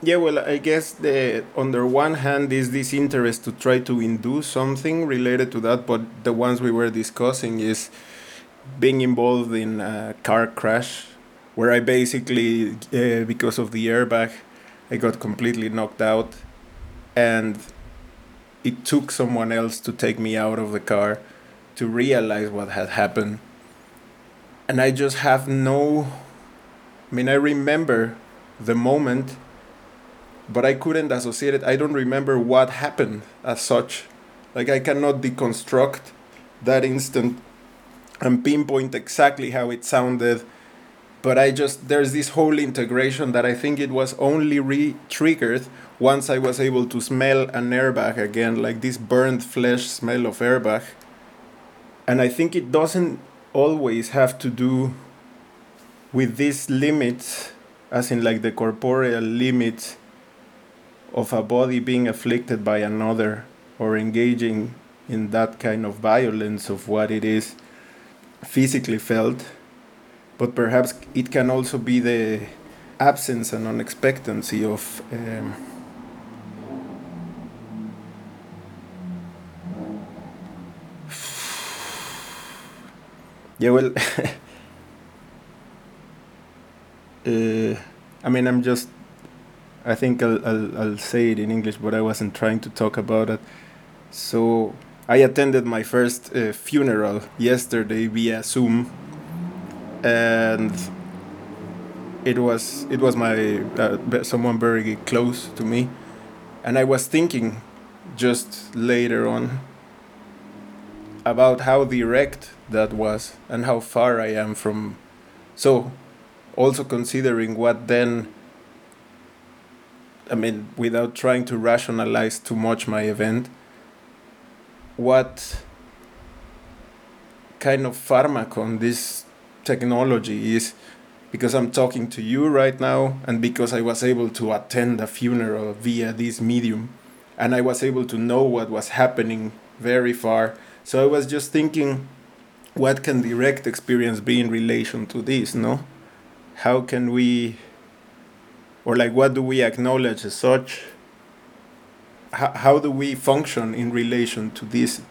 Yeah, well, I guess the on the one hand is this interest to try to induce something related to that, but the ones we were discussing is being involved in a car crash where I basically, uh, because of the airbag, I got completely knocked out, and it took someone else to take me out of the car to realize what had happened. And I just have no. I mean, I remember the moment, but I couldn't associate it. I don't remember what happened as such. Like, I cannot deconstruct that instant and pinpoint exactly how it sounded but I just there's this whole integration that I think it was only re-triggered once I was able to smell an airbag again, like this burned flesh smell of airbag. And I think it doesn't always have to do with these limits, as in like the corporeal limits of a body being afflicted by another or engaging in that kind of violence of what it is physically felt but perhaps it can also be the absence and unexpectancy of um, yeah well uh, i mean i'm just i think I'll, I'll, I'll say it in english but i wasn't trying to talk about it. So i attended my first uh, funeral yesterday via zoom. And it was it was my uh, someone very close to me. And i was thinking just later on about how direct that was and how far i am from so also considering what then i mean without trying to rationalize too much my event what kind of pharmakon this technology is because I'm talking to you right now and because I was able to attend a funeral via this medium and I was able to know what was happening very far. So I was just thinking what can direct experience be in relation to this, no? How can we or like what do we acknowledge as such? How, how do we function in relation to this?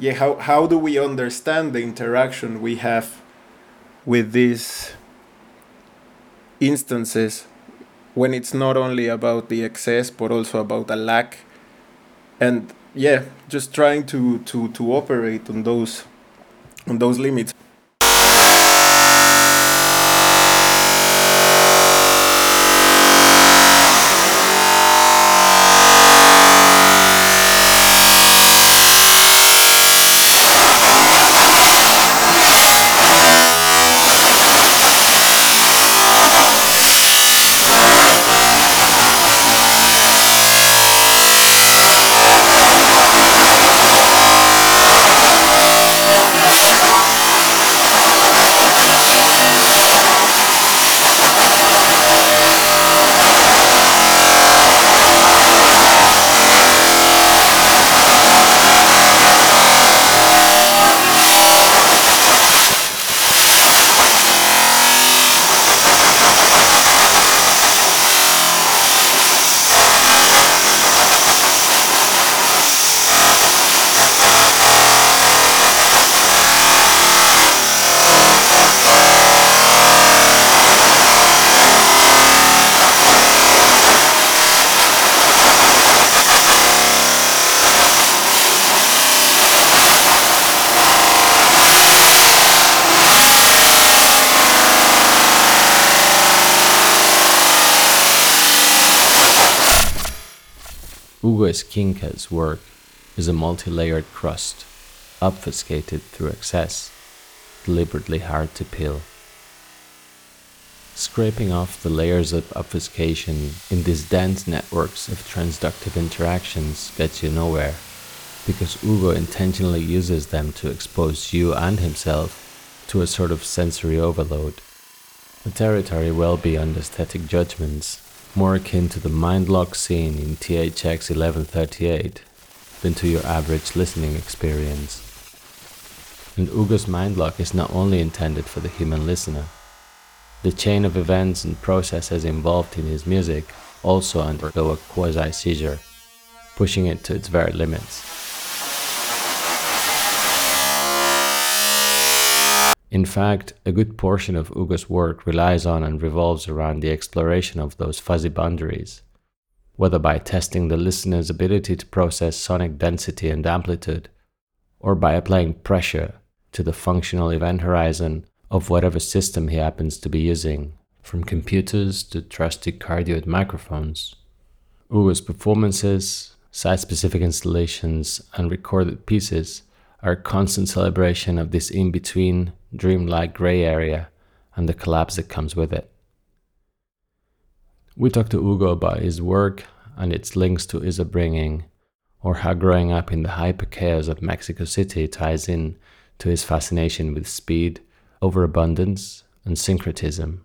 Yeah, how, how do we understand the interaction we have with these instances when it's not only about the excess but also about the lack and yeah just trying to to to operate on those on those limits Esquinca's work is a multi-layered crust, obfuscated through excess, deliberately hard to peel. Scraping off the layers of obfuscation in these dense networks of transductive interactions gets you nowhere, because Hugo intentionally uses them to expose you and himself to a sort of sensory overload, a territory well beyond aesthetic judgments more akin to the mind lock scene in THX 1138 than to your average listening experience. And Hugo's mind lock is not only intended for the human listener. The chain of events and processes involved in his music also undergo a quasi seizure, pushing it to its very limits. In fact, a good portion of Hugo's work relies on and revolves around the exploration of those fuzzy boundaries, whether by testing the listener's ability to process sonic density and amplitude, or by applying pressure to the functional event horizon of whatever system he happens to be using, from computers to trusty cardioid microphones. Hugo's performances, site specific installations, and recorded pieces a constant celebration of this in between, dreamlike grey area and the collapse that comes with it. We talked to Hugo about his work and its links to his upbringing, or how growing up in the hyper chaos of Mexico City ties in to his fascination with speed, overabundance, and syncretism.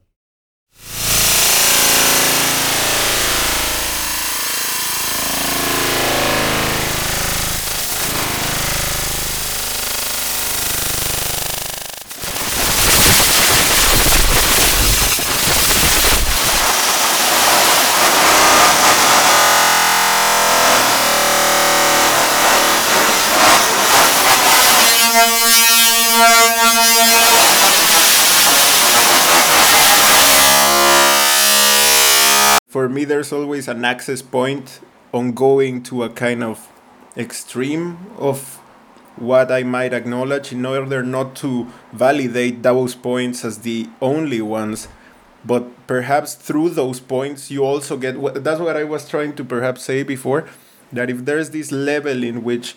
Me there's always an access point on going to a kind of extreme of what I might acknowledge in order not to validate those points as the only ones. But perhaps through those points you also get that's what I was trying to perhaps say before that if there's this level in which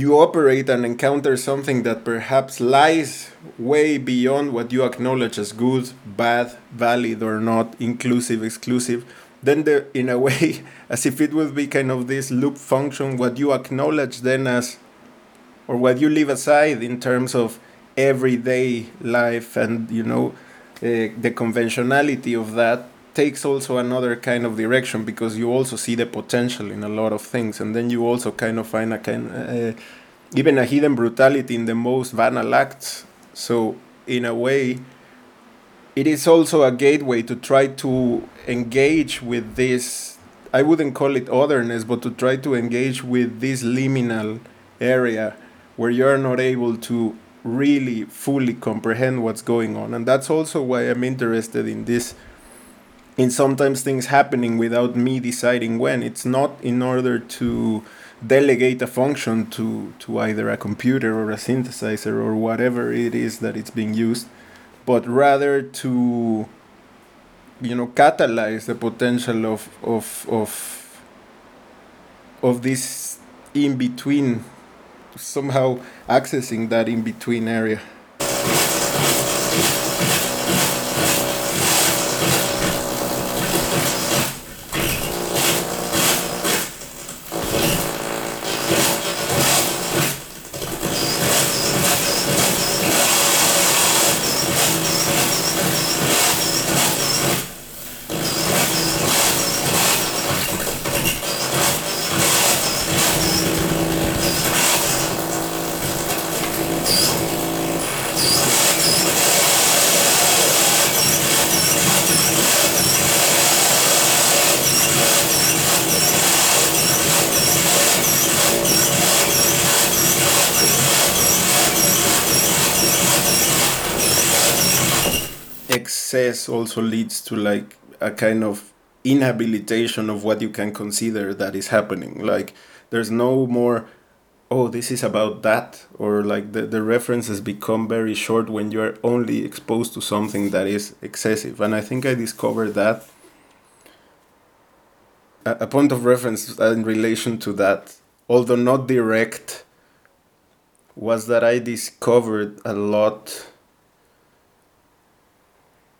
you operate and encounter something that perhaps lies way beyond what you acknowledge as good, bad, valid or not, inclusive, exclusive, then there, in a way, as if it would be kind of this loop function, what you acknowledge then as, or what you leave aside in terms of everyday life and, you know, uh, the conventionality of that takes also another kind of direction because you also see the potential in a lot of things. And then you also kind of find a kind uh, even a hidden brutality in the most banal acts. So in a way it is also a gateway to try to engage with this i wouldn't call it otherness but to try to engage with this liminal area where you're not able to really fully comprehend what's going on. And that's also why i'm interested in this in sometimes things happening without me deciding when. It's not in order to delegate a function to, to either a computer or a synthesizer or whatever it is that it's being used, but rather to you know catalyze the potential of of of of this in between somehow accessing that in between area also leads to like a kind of inhabilitation of what you can consider that is happening. Like there's no more oh this is about that or like the, the references become very short when you're only exposed to something that is excessive. And i think i discovered that a, a point of reference uh, in relation to that although not direct was that i discovered a lot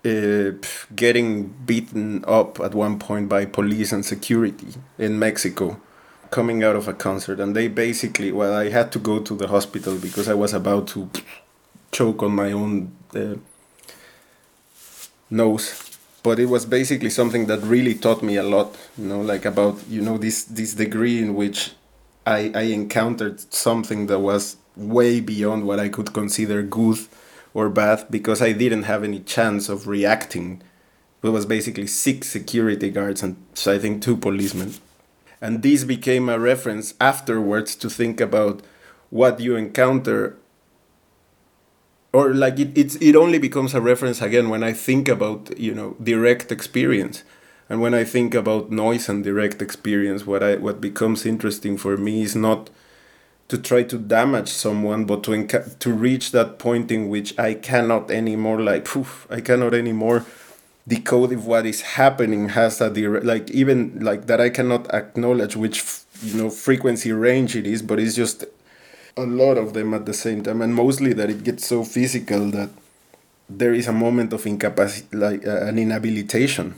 uh, getting beaten up at one point by police and security in Mexico coming out of a concert. And they basically well I had to go to the hospital because I was about to choke on my own uh, nose. But it was basically something that really taught me a lot you know like about you know this this degree in which I I encountered something that was way beyond what I could consider good or bad because I didn't have any chance of reacting. It it was basically six security guards and so I think two policemen. And this became a reference afterwards to think about what you encounter or like it, it's it only becomes a reference again when I think about you know direct experience and when I think about noise and direct experience what I what becomes interesting for me is not to try to damage someone but to to reach that point in which I cannot anymore like poof, I cannot anymore decode if what is happening has a direct like even like that I cannot acknowledge which you know frequency range it is but it's just a lot of them at the same time and mostly that it gets so physical that there is a moment of incapacity like uh, an inhabilitation.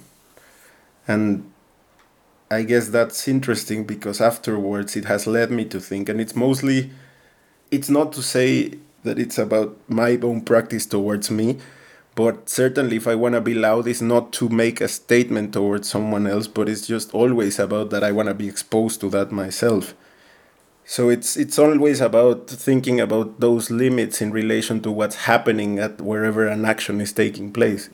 And i guess that's interesting because afterwards it has led me to think and it's mostly it's not to say that it's about my own practice towards me but certainly if i want to be loud it's not to make a statement towards someone else but it's just always about that i want to be exposed to that myself so it's it's always about thinking about those limits in relation to what's happening at wherever an action is taking place.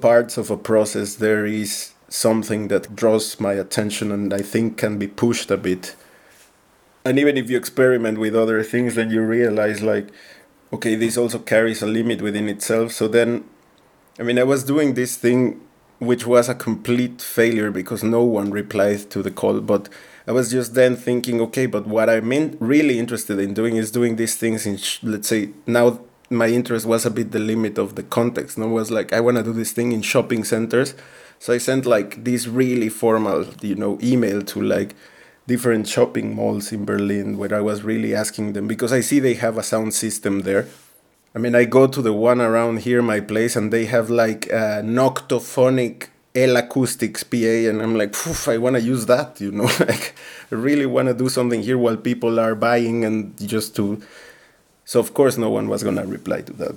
Parts of a process there is something that draws my attention and I think can be pushed a bit. And even if you experiment with other things, then you realize like, okay, this also carries a limit within itself. So then, I mean, I was doing this thing which was a complete failure because no one replied to the call. But I was just then thinking, okay, but what I'm in, really interested in doing is doing these things in, let's say, now my interest was a bit the limit of the context. No, was like I want to do this thing in shopping centers, so I sent like this really formal, you know, email to like different shopping malls in Berlin where I was really asking them because I see they have a sound system there. I mean, I go to the one around here, my place, and they have like a Noctophonic L Acoustics PA, and I'm like, I want to use that, you know, like I really want to do something here while people are buying and just to so of course no one was gonna reply to that.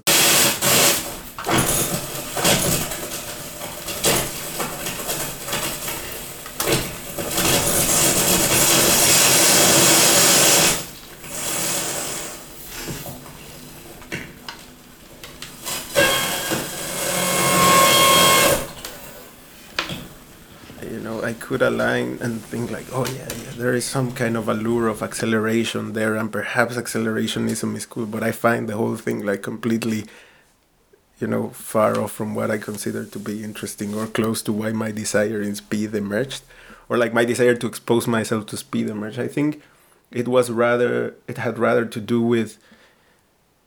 you know, I could align and think like, oh yeah, yeah, there is some kind of allure of acceleration there, and perhaps accelerationism is cool. But I find the whole thing like completely, you know, far off from what I consider to be interesting or close to why my desire in speed emerged, or like my desire to expose myself to speed emerged. I think it was rather, it had rather to do with,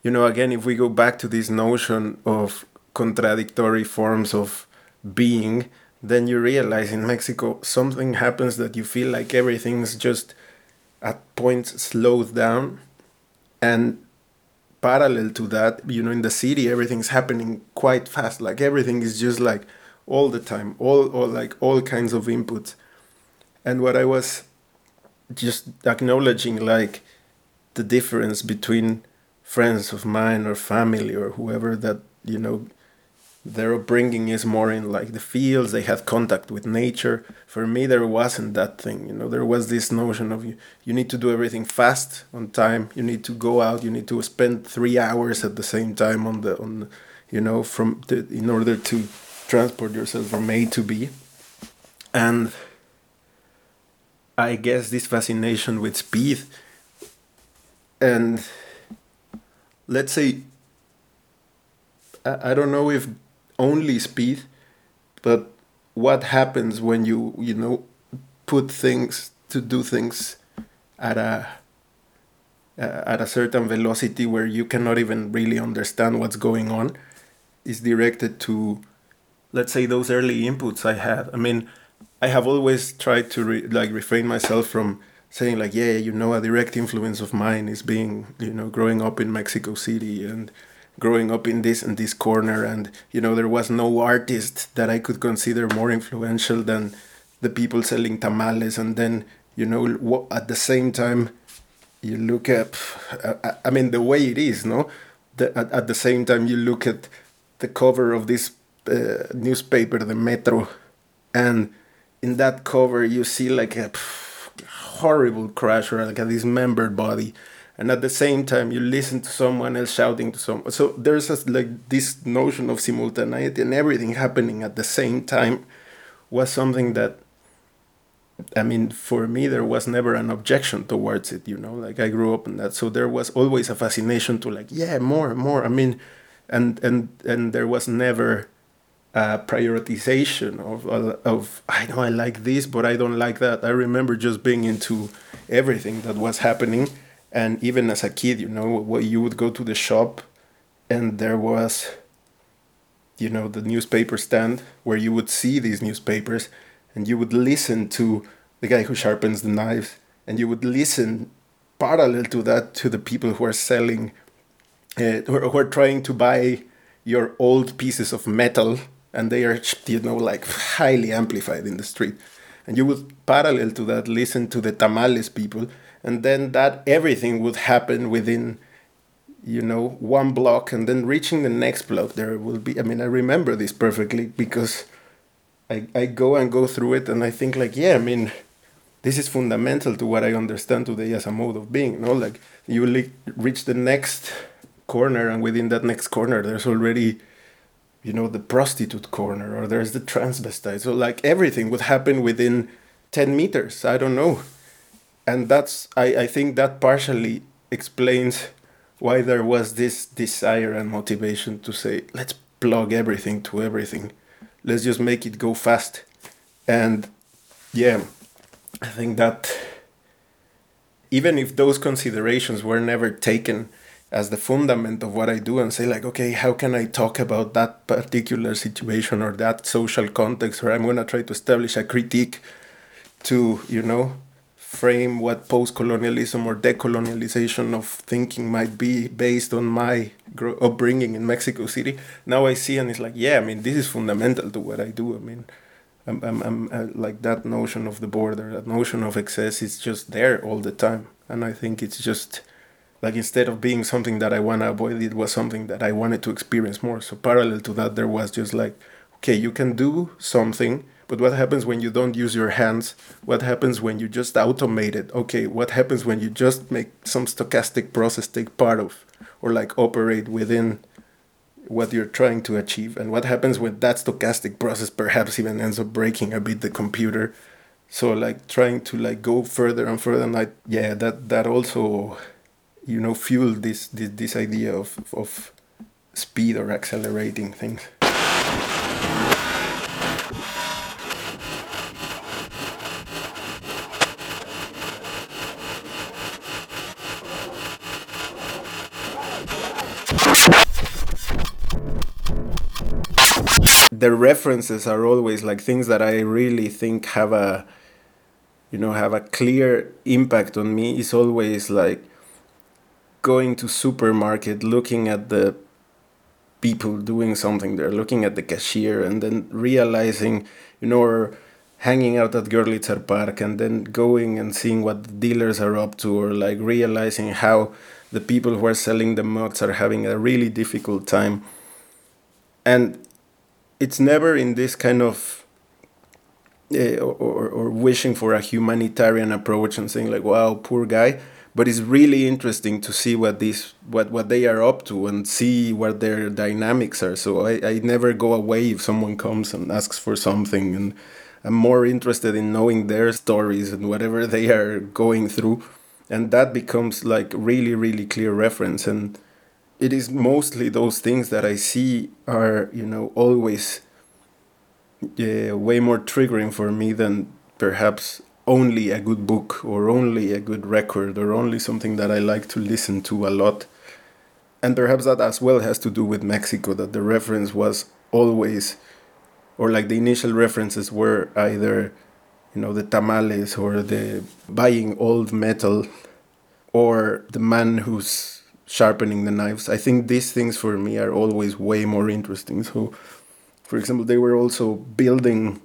you know, again, if we go back to this notion of contradictory forms of being then you realize in Mexico something happens that you feel like everything's just at points slowed down. And parallel to that you know in the city everything's happening quite fast. Like everything is just like all the time all all like all kinds of inputs. And what i was just acknowledging like the difference between friends of mine or family or whoever that you know their upbringing is more in like the fields they had contact with nature. For me there wasn't that thing you know? There was this notion of you you need to do everything fast on time you need to go out you need to spend three hours at the same time on the on you know from the, in order to transport yourself from a to b. And i guess this fascination with speed and let's say I, I don't know if only speed, but what happens when you you know put things to do things at a uh, at a certain velocity where you cannot even really understand what's going on is directed to let's say those early inputs i had. I mean i have always tried to re- like refrain myself from saying like, yeah, you know, a direct influence of mine is being, you know, growing up in Mexico City and growing up in this and this corner, and you know, there was no artist that I could consider more influential than the people selling tamales, and then you know, at the same time, you look at, I mean, the way it is, no, the, at, at the same time you look at the cover of this uh, newspaper, the Metro, and in that cover you see like a horrible crash or like a dismembered body and at the same time you listen to someone else shouting to someone so there's a, like this notion of simultaneity and everything happening at the same time was something that i mean for me there was never an objection towards it you know? Like i grew up in that. So there was always a fascination to like yeah more more. I mean and and and there was never uh, prioritization of, of I know I like this, but I don't like that. I remember just being into everything that was happening, and even as a kid, you know, what you would go to the shop, and there was, you know, the newspaper stand where you would see these newspapers, and you would listen to the guy who sharpens the knives, and you would listen parallel to that to the people who are selling, uh, who are trying to buy your old pieces of metal and they are you know like highly amplified in the street. And you would parallel to that listen to the tamales people and then that everything would happen within you know one block and then reaching the next block there will be i mean i remember this perfectly because i i go and go through it and i think like yeah i mean this is fundamental to what i understand today as a mode of being you know like you reach the next corner and within that next corner there's already you know, the prostitute corner or there's the transvestite. So like everything would happen within 10 meters. I don't know. And that's, I, I think that partially explains why there was this desire and motivation to say, let's plug everything to everything. Let's just make it go fast. And yeah, I think that even if those considerations were never taken as the fundament of what I do and say like, okay, how can I talk about that particular situation or that social context where I'm gonna try to establish a critique to, you know, frame what post-colonialism or decolonialization of thinking might be based on my upbringing in Mexico City. Now I see and it's like, yeah, I mean, this is fundamental to what I do. I mean, I'm, I'm, I'm uh, like that notion of the border, that notion of excess is just there all the time. And I think it's just like instead of being something that I want to avoid, it was something that I wanted to experience more. So parallel to that, there was just like, okay, you can do something, but what happens when you don't use your hands? What happens when you just automate it? Okay, what happens when you just make some stochastic process take part of, or like operate within what you're trying to achieve? And what happens when that stochastic process perhaps even ends up breaking a bit the computer? So like trying to like go further and further, and like yeah, that that also you know fuel this this, this idea of of speed or accelerating things the references are always like things that I really think have a you know have a clear impact on me is always like going to supermarket looking at the people doing something there looking at the cashier and then realizing you know or hanging out at Görlitzer Park and then going and seeing what the dealers are up to or like realizing how the people who are selling the mugs are having a really difficult time. And it's never in this kind of uh, or, or wishing for a humanitarian approach and saying like wow poor guy. But it's really interesting to see what these what what they are up to and see what their dynamics are. So i, I never go away if someone comes and asks for something and i'm more interested in knowing their stories and whatever they are going through. And that becomes like really really clear reference. And it is mostly those things that i see are you know always yeah, way more triggering for me than perhaps only a good book or only a good record or only something that I like to listen to a lot. And perhaps that as well has to do with Mexico, that the reference was always, or like the initial references were either, you know, the tamales or the buying old metal or the man who's sharpening the knives. I think these things for me are always way more interesting. So, for example, they were also building,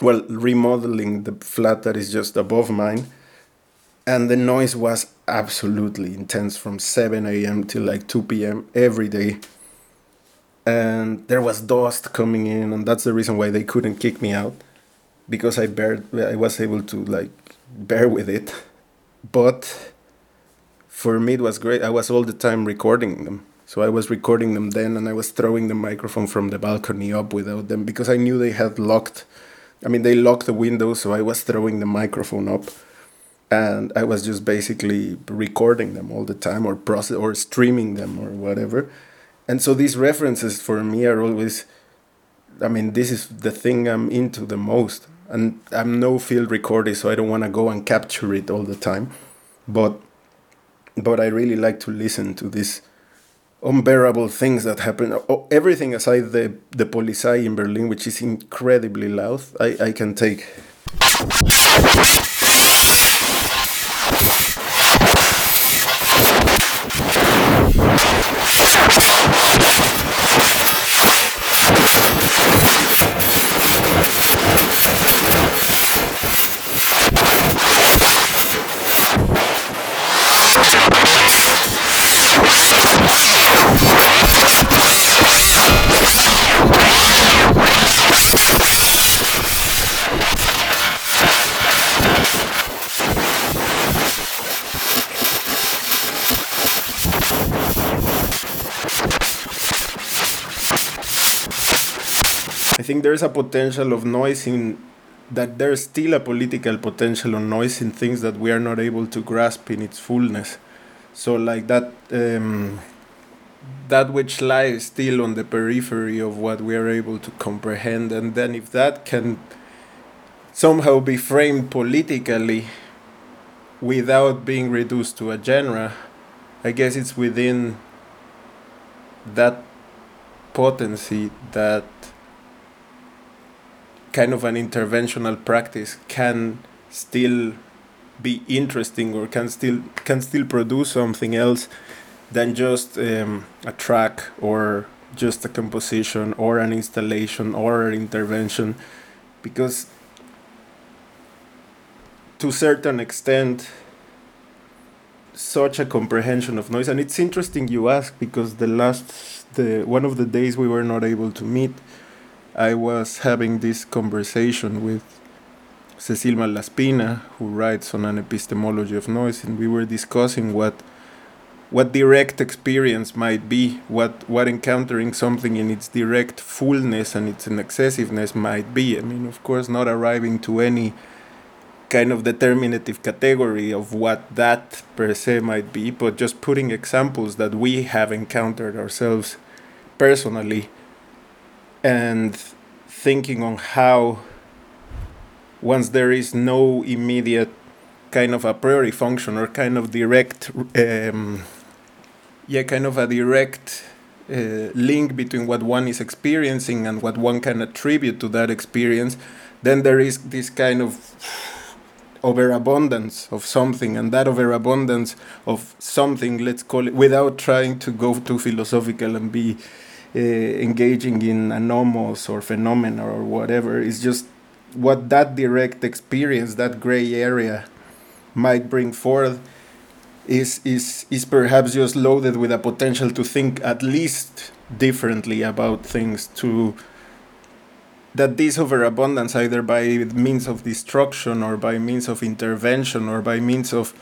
well, remodeling the flat that is just above mine. And the noise was absolutely intense from 7 a.m. till like 2 p.m. every day. And there was dust coming in, and that's the reason why they couldn't kick me out because I bear, I was able to like bear with it. But for me it was great. I was all the time recording them. So I was recording them then and I was throwing the microphone from the balcony up without them because I knew they had locked I mean they locked the window so I was throwing the microphone up and I was just basically recording them all the time or process or streaming them or whatever. And so these references for me are always I mean this is the thing I'm into the most. And I'm no field recorder so I don't want to go and capture it all the time. But but I really like to listen to these unbearable things that happen. Everything aside the the Polizei in Berlin, which is incredibly loud, I, I can take. There's a potential of noise in that there's still a political potential of noise in things that we are not able to grasp in its fullness. So like that um, that which lies still on the periphery of what we are able to comprehend, and then if that can somehow be framed politically without being reduced to a genre, I guess it's within that potency that kind of an interventional practice can still be interesting or can still can still produce something else than just um, a track or just a composition or an installation or an intervention. Because to a certain extent such a comprehension of noise and it's interesting you ask because the last the one of the days we were not able to meet I was having this conversation with Cecile Malaspina, who writes on an epistemology of noise, and we were discussing what what direct experience might be, what what encountering something in its direct fullness and its excessiveness might be. I mean, of course, not arriving to any kind of determinative category of what that per se might be, but just putting examples that we have encountered ourselves personally and thinking on how once there is no immediate kind of a priori function or kind of direct um, yeah kind of a direct uh, link between what one is experiencing and what one can attribute to that experience then there is this kind of overabundance of something and that overabundance of something let's call it without trying to go too philosophical and be uh, engaging in anomos or phenomena or whatever. It's just what that direct experience, that gray area, might bring forth is is is perhaps just loaded with a potential to think at least differently about things to that this overabundance either by means of destruction or by means of intervention or by means of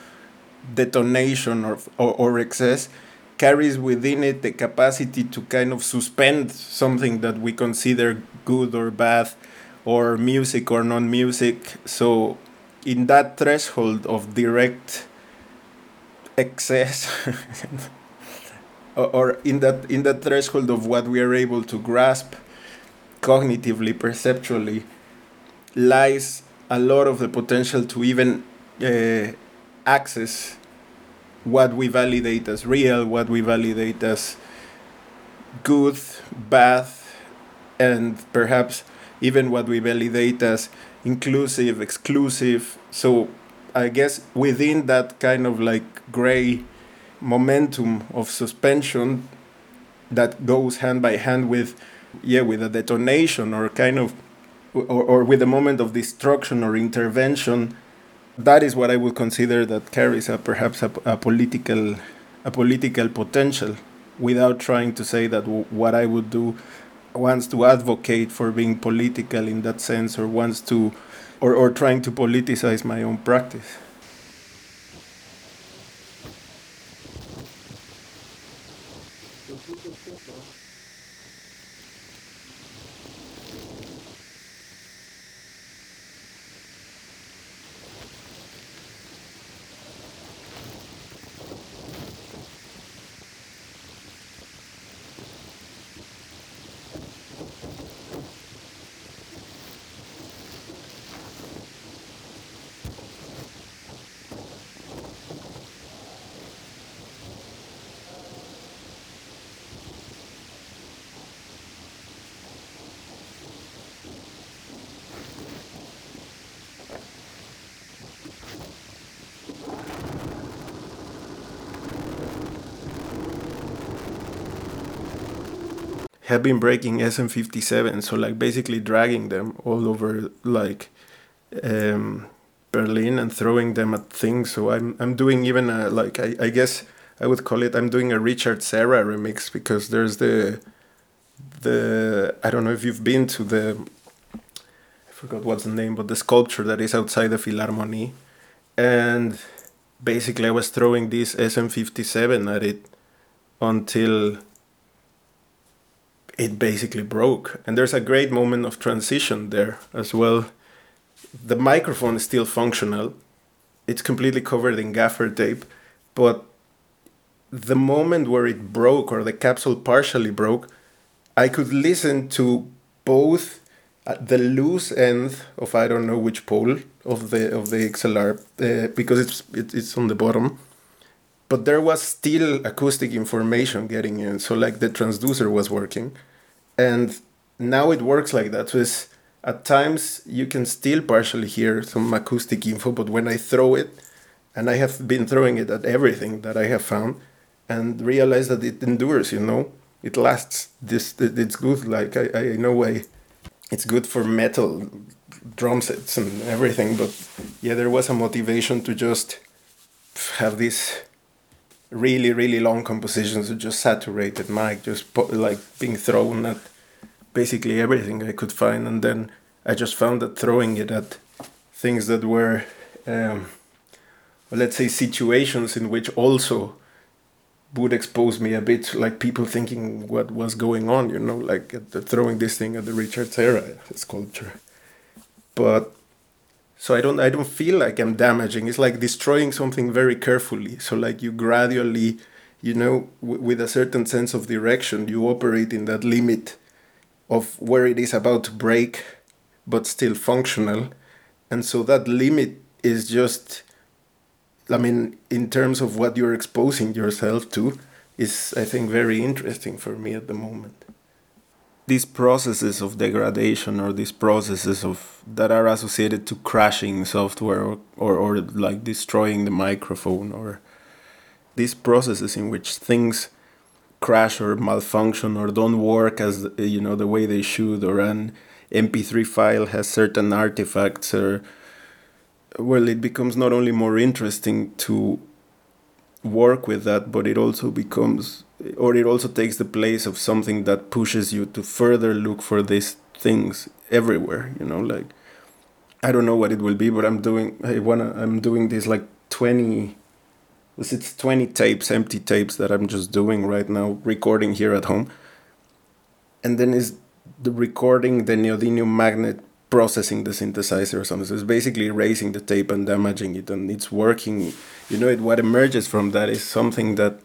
detonation or, or, or excess carries within it the capacity to kind of suspend something that we consider good or bad or music or non-music. So in that threshold of direct excess or in that in that threshold of what we are able to grasp cognitively perceptually lies a lot of the potential to even uh, access what we validate as real, what we validate as good, bad, and perhaps even what we validate as inclusive, exclusive. So I guess within that kind of like gray momentum of suspension that goes hand by hand with yeah with a detonation or kind of or, or with a moment of destruction or intervention that is what i would consider that carries a perhaps a, a political a political potential without trying to say that what i would do wants to advocate for being political in that sense or wants to or, or trying to politicize my own practice have been breaking SM57, so like basically dragging them all over like um, Berlin and throwing them at things. So I'm I'm doing even a like I, I guess I would call it I'm doing a Richard Serra remix because there's the the I don't know if you've been to the I forgot what's the name, but the sculpture that is outside the Philharmonie, and basically I was throwing this SM57 at it until it basically broke. And there's a great moment of transition there as well. The microphone is still functional, it's completely covered in gaffer tape, but the moment where it broke or the capsule partially broke, I could listen to both the loose end of I don't know which pole of the of the XLR uh, because it's it, it's on the bottom, but there was still acoustic information getting in. So like the transducer was working, and now it works like that. So it's, at times you can still partially hear some acoustic info, but when I throw it, and I have been throwing it at everything that I have found, and realize that it endures. You know, it lasts. This it's good. Like I I know I, it's good for metal drum sets and everything. But yeah, there was a motivation to just have this really really long compositions. With just saturated mic just po- like being thrown at basically everything i could find. And then i just found that throwing it at things that were um, well, let's say situations in which also would expose me a bit like people thinking what was going on you know like throwing this thing at the richard serra sculpture. But so i don't i don't feel like i'm damaging. It's like destroying something very carefully. So like you gradually you know w- with a certain sense of direction you operate in that limit of where it is about to break but still functional. And so that limit is just i mean in terms of what you're exposing yourself to is i think very interesting for me at the moment these processes of degradation or these processes of that are associated to crashing software or, or, or like destroying the microphone or these processes in which things crash or malfunction or don't work as you know the way they should or an mp3 file has certain artifacts or well it becomes not only more interesting to work with that but it also becomes or it also takes the place of something that pushes you to further look for these things everywhere you know like i don't know what it will be but i'm doing i wanna i'm doing this like 20 it's 20 tapes empty tapes that i'm just doing right now recording here at home. And then is the recording the neodymium magnet processing the synthesizer or something. So it's basically erasing the tape and damaging it and it's working you know it what emerges from that is something that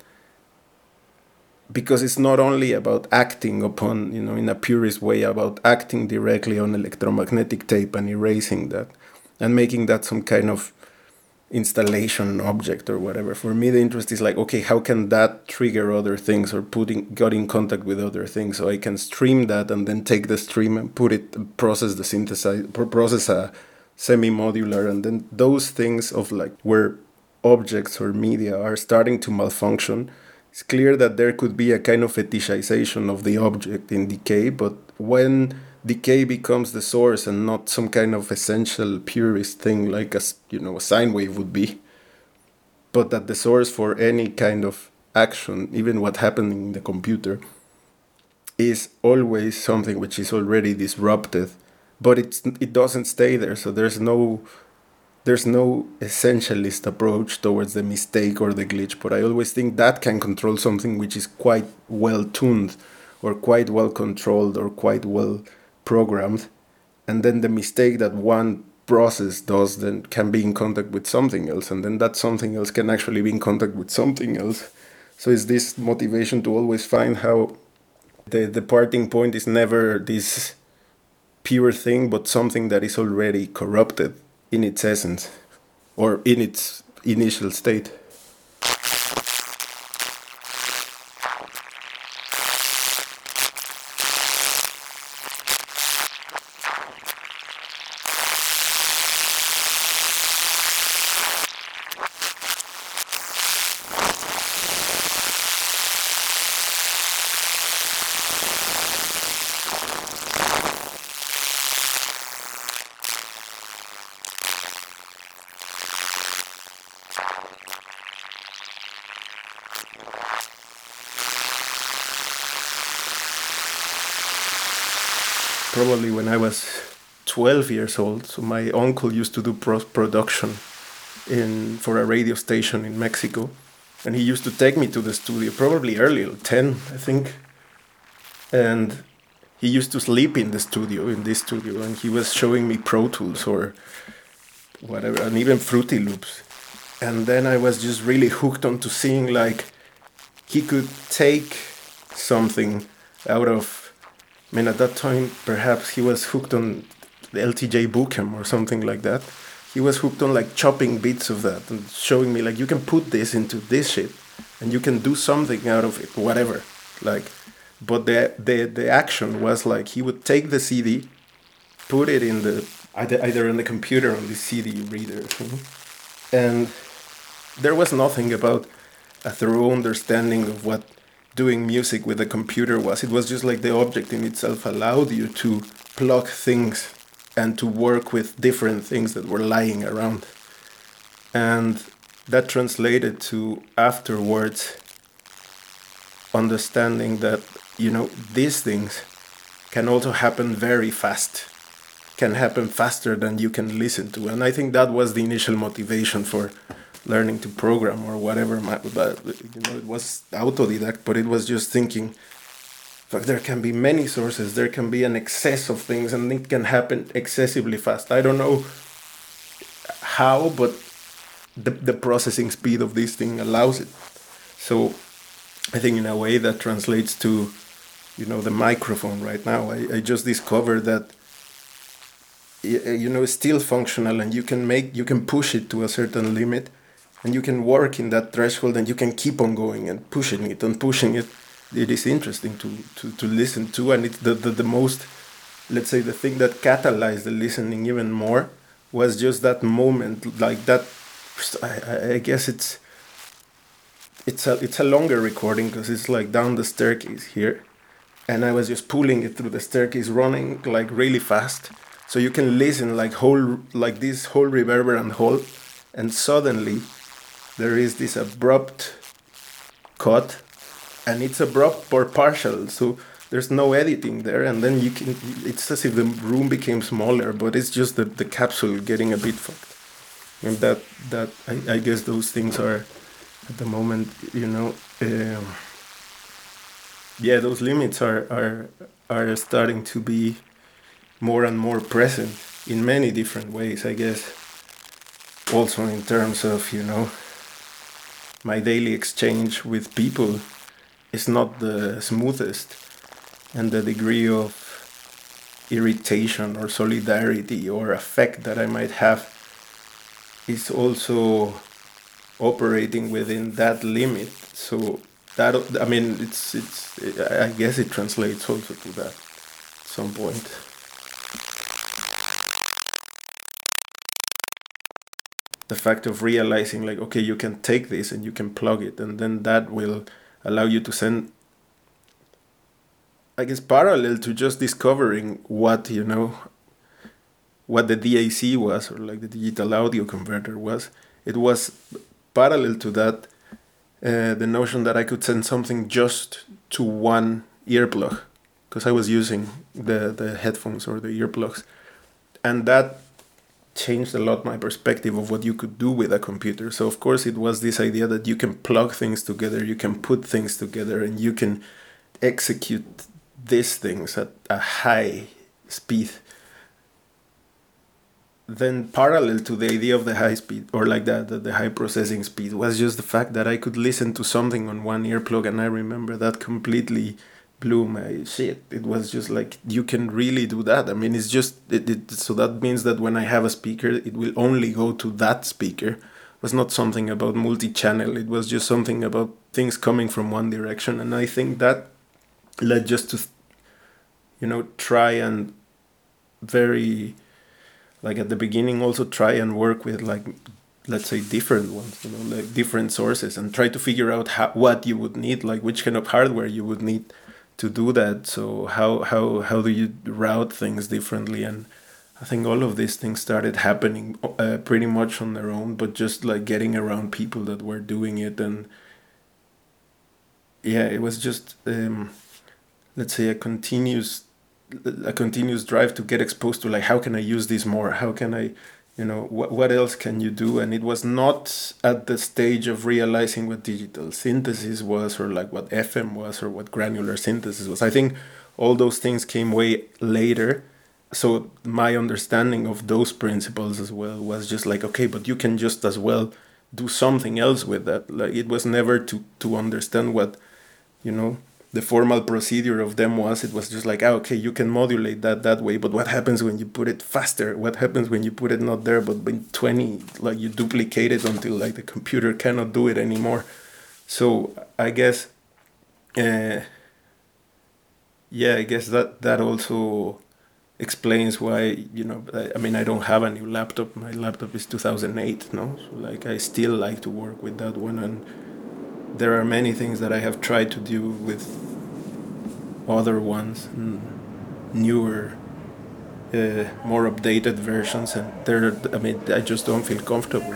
because it's not only about acting upon, you know, in a purist way, about acting directly on electromagnetic tape and erasing that and making that some kind of installation object or whatever. For me, the interest is like, okay, how can that trigger other things or putting got in contact with other things, so I can stream that and then take the stream and put it, process the synthesize, process a, semi-modular and then those things of like where objects or media are starting to malfunction it's clear that there could be a kind of fetishization of the object in decay but when decay becomes the source and not some kind of essential purist thing like a you know a sine wave would be but that the source for any kind of action even what happened in the computer is always something which is already disrupted but it's it doesn't stay there so there's no there's no essentialist approach towards the mistake or the glitch but i always think that can control something which is quite well tuned or quite well controlled or quite well programmed. And then the mistake that one process does then can be in contact with something else and then that something else can actually be in contact with something else. So it's this motivation to always find how the the parting point is never this pure thing but something that is already corrupted in its essence or in its initial state probably when I was 12 years old. So my uncle used to do production in for a radio station in Mexico, and he used to take me to the studio probably early, 10 I think, and he used to sleep in the studio in this studio, and he was showing me Pro Tools or whatever, and even Fruity Loops, and then I was just really hooked on to seeing like he could take something out of I mean, at that time, perhaps he was hooked on the LTJ Bukem or something like that. He was hooked on like chopping bits of that and showing me like you can put this into this shit and you can do something out of it, whatever. Like, but the the the action was like he would take the CD, put it in the either either in the computer or on the CD reader, and there was nothing about a thorough understanding of what doing music with a computer was. It was just like the object in itself allowed you to plug things and to work with different things that were lying around. And that translated to afterwards understanding that, you know, these things can also happen very fast, can happen faster than you can listen to. And I think that was the initial motivation for learning to program or whatever. But you know, it was autodidact, but it was just thinking. Like there can be many sources. There can be an excess of things, and it can happen excessively fast. I don't know how, but the the processing speed of this thing allows it. So, I think in a way that translates to, you know, the microphone right now. I, I just discovered that you know it's still functional and you can make you can push it to a certain limit and you can work in that threshold and you can keep on going and pushing it and pushing it. It is interesting to to, to listen to. And it's the, the, the most let's say the thing that catalyzed the listening even more was just that moment like that i, I guess it's it's a it's a longer recording because it's like down the staircase here. And i was just pulling it through the staircase running like really fast. So you can listen like whole like this whole reverberant hall and suddenly there is this abrupt cut and it's abrupt or partial so there's no editing there and then you can it's as if the room became smaller but it's just the, the capsule getting a bit fucked. And that that I, I guess those things are at the moment you know um, yeah those limits are are are starting to be more and more present in many different ways i guess. Also in terms of you know my daily exchange with people is not the smoothest and the degree of irritation or solidarity or affect that I might have is also operating within that limit. So that I mean it's it's I guess it translates also to that at some point the fact of realizing like okay you can take this and you can plug it and then that will allow you to send i guess parallel to just discovering what you know what the DAC was or like the digital audio converter was. It was parallel to that uh, the notion that i could send something just to one earplug because i was using the the headphones or the earplugs. And that changed a lot my perspective of what you could do with a computer. So of course it was this idea that you can plug things together, you can put things together, and you can execute these things at a high speed. Then parallel to the idea of the high speed or like that, the, the high processing speed was just the fact that I could listen to something on one earplug and I remember that completely blew my shit. It was just like you can really do that. I mean, it's just it, it, so that means that when I have a speaker, it will only go to that speaker. It was not something about multi-channel. It was just something about things coming from one direction, and I think that led just to, you know, try and very, like at the beginning, also try and work with like let's say different ones you know like different sources and try to figure out how, what you would need like which kind of hardware you would need to do that. So how how how do you route things differently? And I think all of these things started happening uh, pretty much on their own, but just like getting around people that were doing it, and yeah, it was just um, let's say a continuous a continuous drive to get exposed to like how can I use this more? How can I you know what, what else can you do? And it was not at the stage of realizing what digital synthesis was or like what fm was or what granular synthesis was. I think all those things came way later. So my understanding of those principles as well was just like okay but you can just as well do something else with that. Like it was never to to understand what you know the formal procedure of them was it was just like ah, okay you can modulate that that way but what happens when you put it faster? What happens when you put it not there but in 20 like you duplicate it until like the computer cannot do it anymore? So i guess uh, yeah i guess that that also explains why you know I, I mean i don't have a new laptop. My laptop is 2008 no? So like i still like to work with that one and there are many things that I have tried to do with other ones, newer, uh, more updated versions, and they're, I mean, I just don't feel comfortable.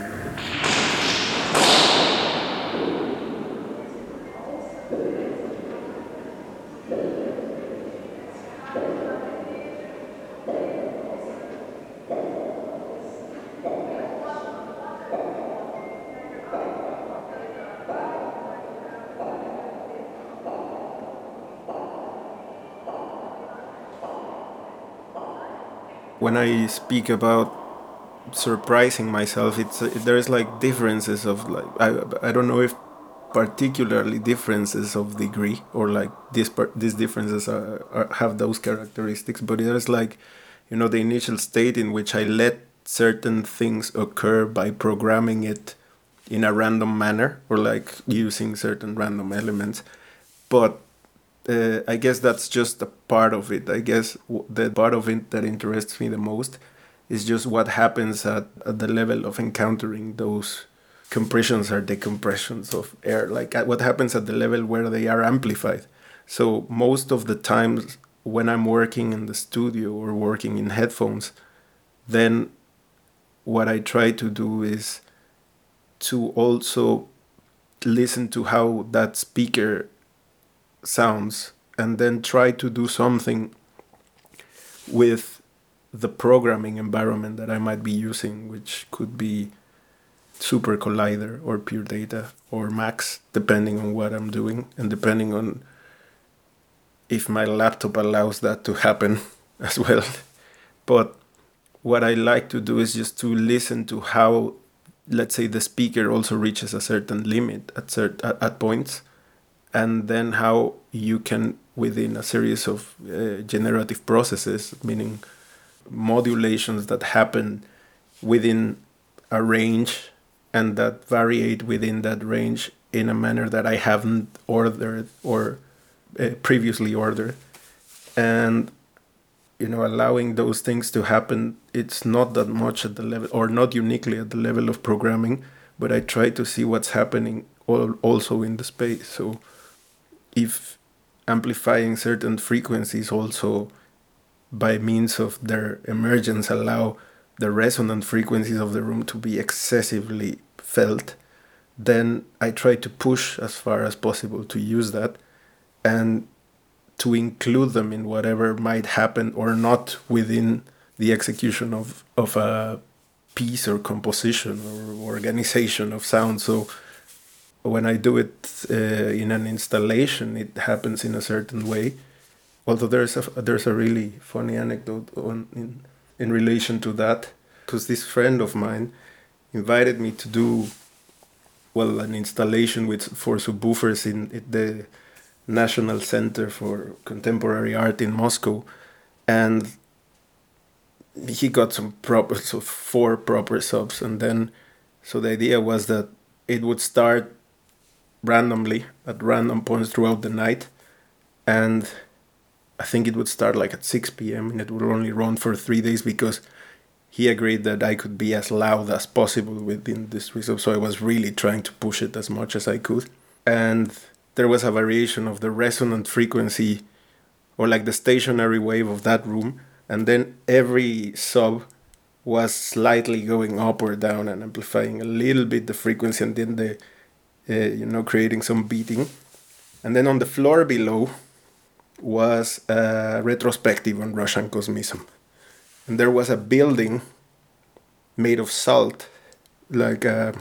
When I speak about surprising myself, it's there's like differences of like I I don't know if particularly differences of degree or like this these differences are, are have those characteristics, but there's like you know the initial state in which I let certain things occur by programming it in a random manner or like using certain random elements. But uh, I guess that's just a part of it. I guess the part of it that interests me the most is just what happens at, at the level of encountering those compressions or decompressions of air, like what happens at the level where they are amplified. So, most of the times when I'm working in the studio or working in headphones, then what I try to do is to also listen to how that speaker sounds and then try to do something with the programming environment that I might be using, which could be SuperCollider or Pure Data or Max, depending on what I'm doing and depending on if my laptop allows that to happen as well. But what I like to do is just to listen to how, let's say, the speaker also reaches a certain limit at cert- at points and then how you can within a series of uh, generative processes meaning modulations that happen within a range and that variate within that range in a manner that I haven't ordered or uh, previously ordered. And you know allowing those things to happen it's not that much at the level or not uniquely at the level of programming but i try to see what's happening also in the space. So if amplifying certain frequencies also by means of their emergence allow the resonant frequencies of the room to be excessively felt then i try to push as far as possible to use that and to include them in whatever might happen or not within the execution of, of a piece or composition or organization of sound. So when I do it uh, in an installation, it happens in a certain way. Although there's a there's a really funny anecdote on in in relation to that, because this friend of mine invited me to do well an installation with for subwoofers in, in the National Center four Contemporary Art in Moscow, and he got some proper so four proper subs, and then so the idea was that it would start randomly at random points throughout the night, and I think it would start like at 6 p.m. and it would only run for three days because he agreed that I could be as loud as possible within this resub. So I was really trying to push it as much as I could. And there was a variation of the resonant frequency or like the stationary wave of that room and then every sub was slightly going up or down and amplifying a little bit the frequency and then the you know creating some beating and then on the floor below was a retrospective on russian cosmism and there was a building made of salt like uh,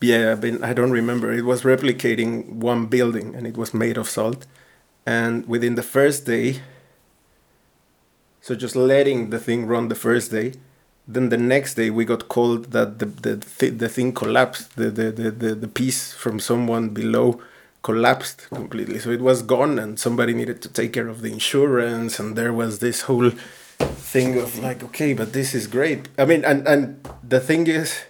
yeah, I don't remember. It was replicating one building and it was made of salt. And within the first day, so just letting the thing run the first day, then the next day we got called that the the, th- the thing collapsed. The, the, the, the, the piece from someone below collapsed completely. So it was gone and somebody needed to take care of the insurance. And there was this whole thing of like, okay, but this is great. I mean, and, and the thing is,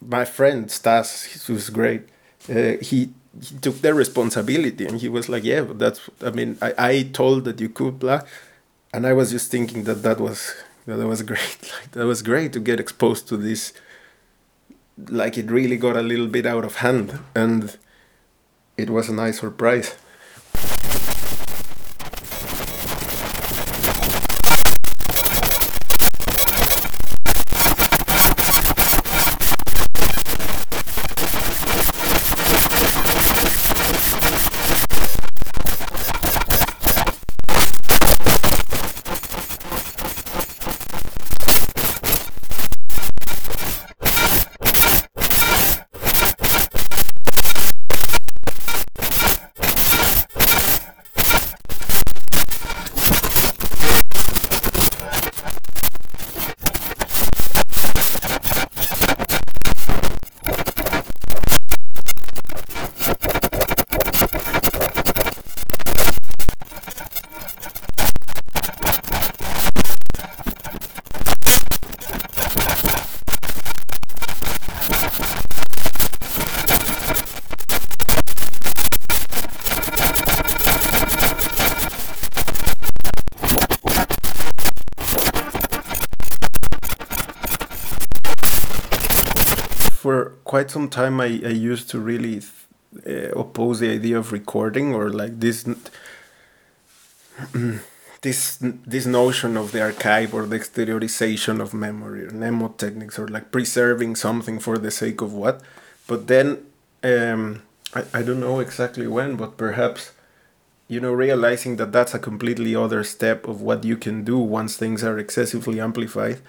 my friend Stas, who's great, uh, he he took the responsibility and he was like, yeah, but that's. I mean, I, I told that you could blah, and I was just thinking that that was that was great. Like that was great to get exposed to this. Like it really got a little bit out of hand, and it was a nice surprise. Time I, I used to really uh, oppose the idea of recording or like this this this notion of the archive or the exteriorization of memory or mnemotechnics or like preserving something for the sake of what. But then um, I, I don't know exactly when but perhaps you know realizing that that's a completely other step of what you can do once things are excessively amplified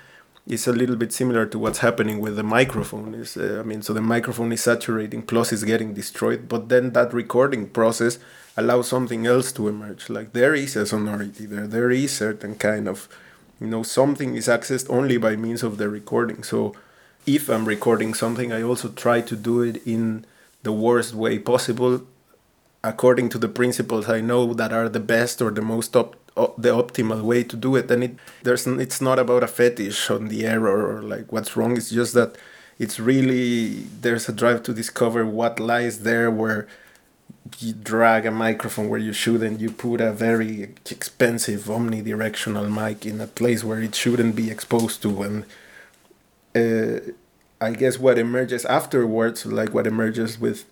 is a little bit similar to what's happening with the microphone. Is uh, i mean so the microphone is saturating plus it's getting destroyed but then that recording process allows something else to emerge. Like there is a sonority there. There is certain kind of you know something is accessed only by means of the recording. So if i'm recording something i also try to do it in the worst way possible according to the principles i know that are the best or the most op- the optimal way to do it and it there's it's not about a fetish on the error or like what's wrong. It's just that it's really there's a drive to discover what lies there where you drag a microphone where you shouldn't you put a very expensive omnidirectional mic in a place where it shouldn't be exposed to. And uh, i guess what emerges afterwards like what emerges with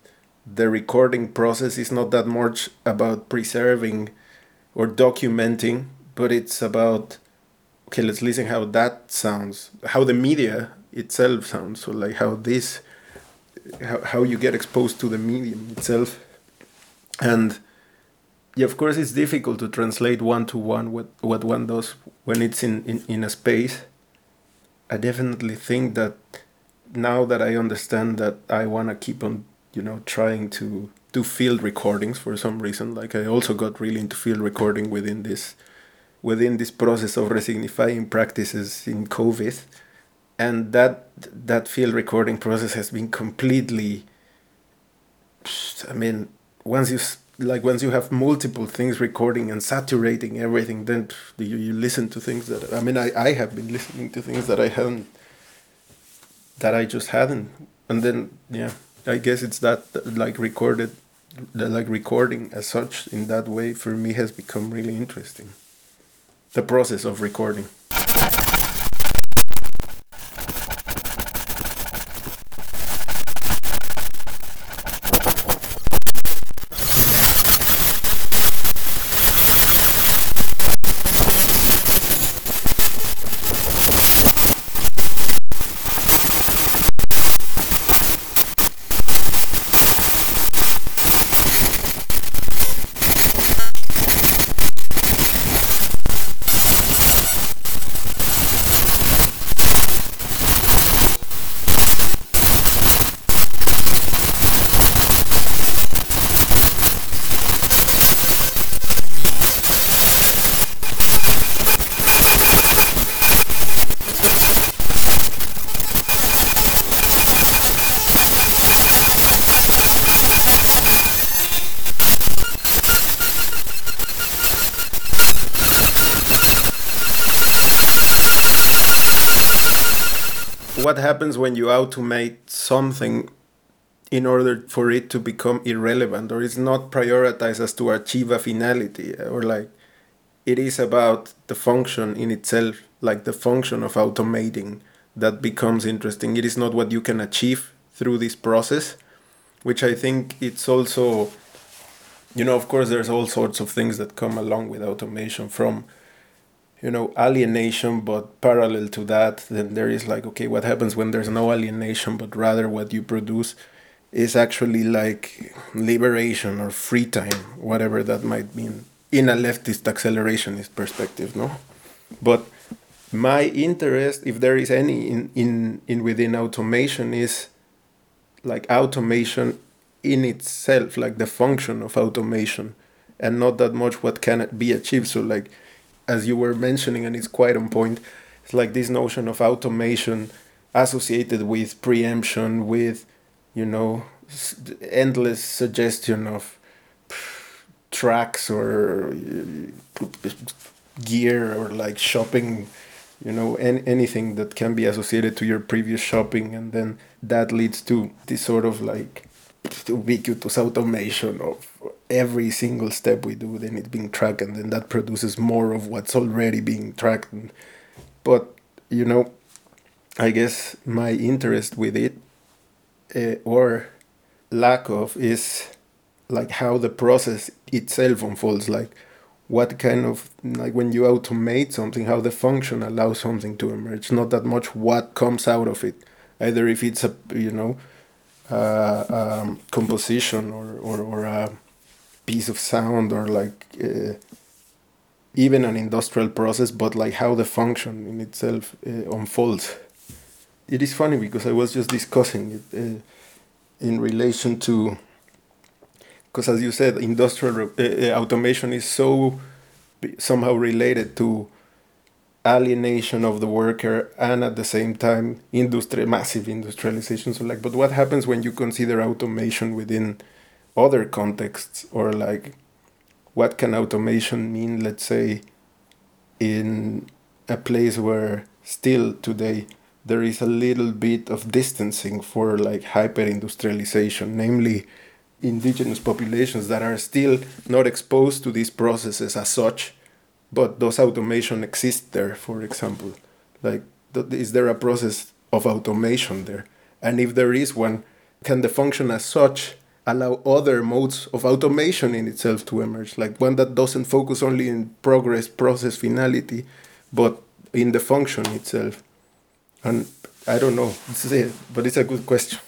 the recording process is not that much about preserving or documenting but it's about okay let's listen how that sounds how the media itself sounds so like how this how, how you get exposed to the medium itself. And yeah of course it's difficult to translate one to one what what one does when it's in in, in a space. I definitely think that now that i understand that i want to keep on you know trying to do field recordings for some reason. Like i also got really into field recording within this within this process of resignifying practices in covid. And that that field recording process has been completely i mean once you like once you have multiple things recording and saturating everything then you, you listen to things that i mean I, I have been listening to things that i hadn't that i just hadn't. And then yeah i guess it's that like recorded the like recording as such in that way for me has become really interesting. The process of recording what happens when you automate something in order for it to become irrelevant or it's not prioritized as to achieve a finality eh, or like it is about the function in itself like the function of automating that becomes interesting. It is not what you can achieve through this process which i think it's also you know of course there's all sorts of things that come along with automation from you know alienation but parallel to that then there is like okay what happens when there's no alienation but rather what you produce is actually like liberation or free time whatever that might mean in a leftist accelerationist perspective no? But my interest if there is any in in, in within automation is like automation in itself like the function of automation and not that much what can it be achieved. So like as you were mentioning, and it's quite on point. It's like this notion of automation associated with preemption, with you know endless suggestion of tracks or uh, gear or like shopping you know any, anything that can be associated to your previous shopping and then that leads to this sort of like ubiquitous automation of every single step we do, then it's being tracked, and then that produces more of what's already being tracked. But you know, I guess my interest with it, uh, or lack of, is like how the process itself unfolds. Like what kind of like when you automate something, how the function allows something to emerge. Not that much what comes out of it. Either if it's a you know uh, um, composition or or, or piece of sound or like uh, even an industrial process, but like how the function in itself uh, unfolds. It is funny because I was just discussing it uh, in relation to because as you said, industrial uh, uh, automation is so somehow related to alienation of the worker and at the same time industry massive industrialization so like but what happens when you consider automation within other contexts or like what can automation mean let's say in a place where still today there is a little bit of distancing for like hyper industrialization namely indigenous populations that are still not exposed to these processes as such, but those automation exist there, for example. Like, is there a process of automation there? And if there is one, can the function as such allow other modes of automation in itself to emerge? Like one that doesn't focus only in progress, process, finality, but in the function itself. And I don't know, it's it, but it's a good question.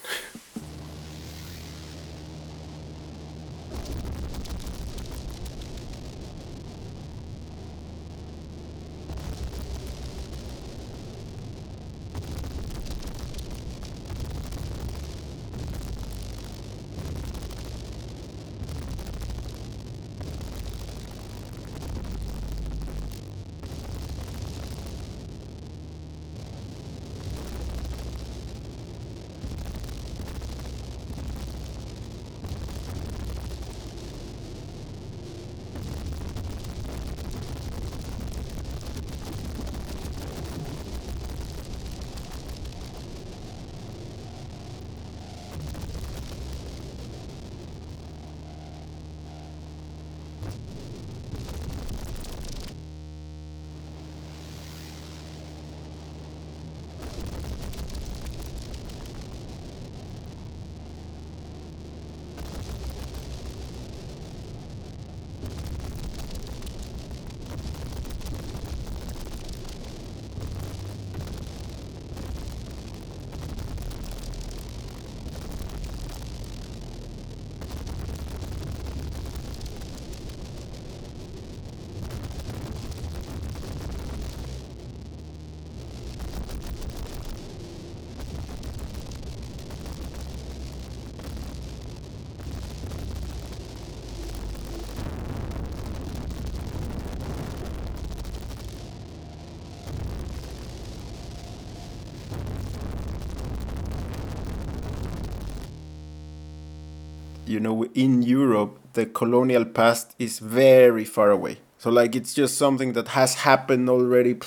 You know, in Europe, the colonial past is very far away. So, like, it's just something that has happened already.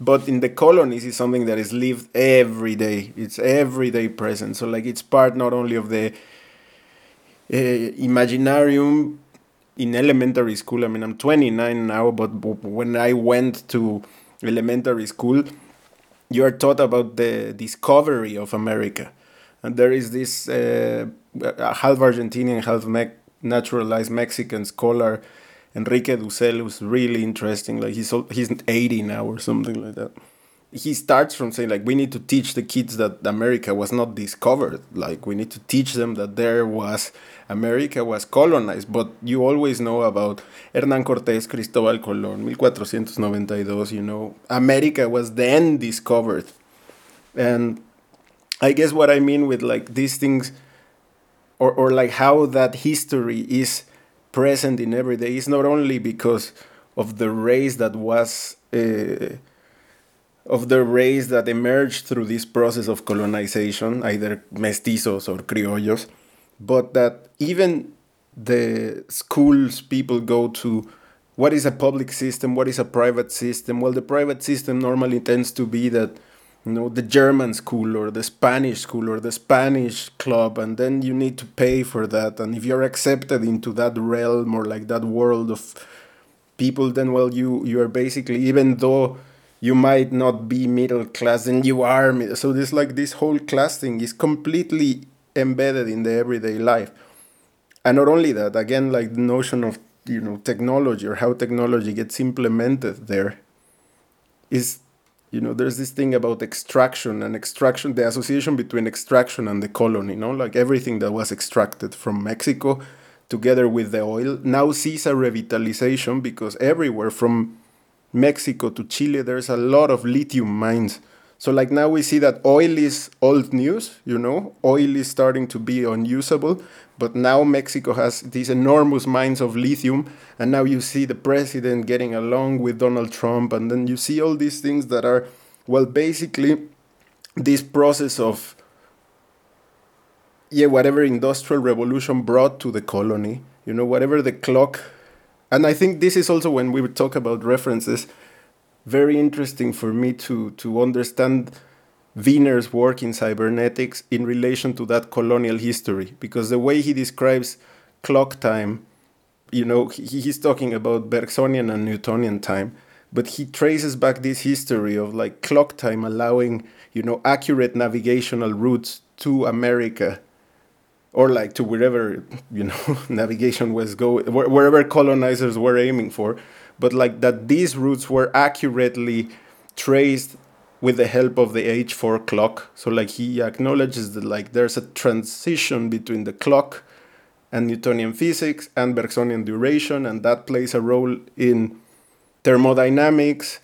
But in the colonies, it's something that is lived every day. It's everyday present. So, like, it's part not only of the uh, imaginarium in elementary school. I mean, I'm 29 now, but when I went to elementary school, you are taught about the discovery of America. And there is this uh, half Argentinian, half me- naturalized Mexican scholar, Enrique Dussel, who's really interesting. Like he's he's 80 now or something like that. He starts from saying like we need to teach the kids that America was not discovered. Like we need to teach them that there was America was colonized. But you always know about Hernán Cortés, Cristóbal Colón, 1492. You know, America was then discovered, and I guess what I mean with like these things or, or like how that history is present in every day is not only because of the race that was uh, of the race that emerged through this process of colonization, either mestizos or criollos, but that even the schools people go to what is a public system, what is a private system? Well, the private system normally tends to be that you know the german school or the spanish school or the spanish club and then you need to pay for that. And if you're accepted into that realm or like that world of people then well you you are basically even though you might not be middle class and you are so this like this whole class thing is completely embedded in the everyday life. And not only that again like the notion of you know technology or how technology gets implemented there is you know there's this thing about extraction and extraction the association between extraction and the colony you know like everything that was extracted from mexico together with the oil now sees a revitalization because everywhere from mexico to chile there's a lot of lithium mines so like now we see that oil is old news you know oil is starting to be unusable but now Mexico has these enormous mines of lithium, and now you see the president getting along with Donald Trump, and then you see all these things that are, well, basically this process of, yeah, whatever industrial revolution brought to the colony, you know, whatever the clock. And I think this is also when we would talk about references, very interesting for me to to understand Wiener's work in cybernetics in relation to that colonial history, because the way he describes clock time, you know, he, he's talking about Bergsonian and Newtonian time, but he traces back this history of like clock time allowing, you know, accurate navigational routes to America or like to wherever you know navigation was going wherever colonizers were aiming for but like that these routes were accurately traced with the help of the h4 clock. So like he acknowledges that like there's a transition between the clock and newtonian physics and bergsonian duration and that plays a role in thermodynamics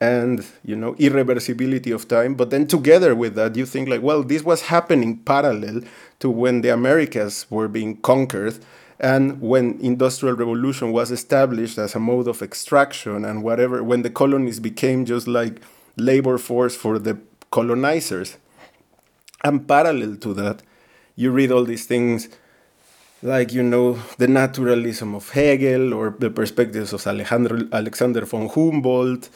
and you know irreversibility of time. But then together with that you think like well this was happening parallel to when the americas were being conquered and when industrial revolution was established as a mode of extraction and whatever when the colonies became just like labor force for the colonizers and parallel to that you read all these things like you know the naturalism of hegel or the perspectives of alexander, alexander von humboldt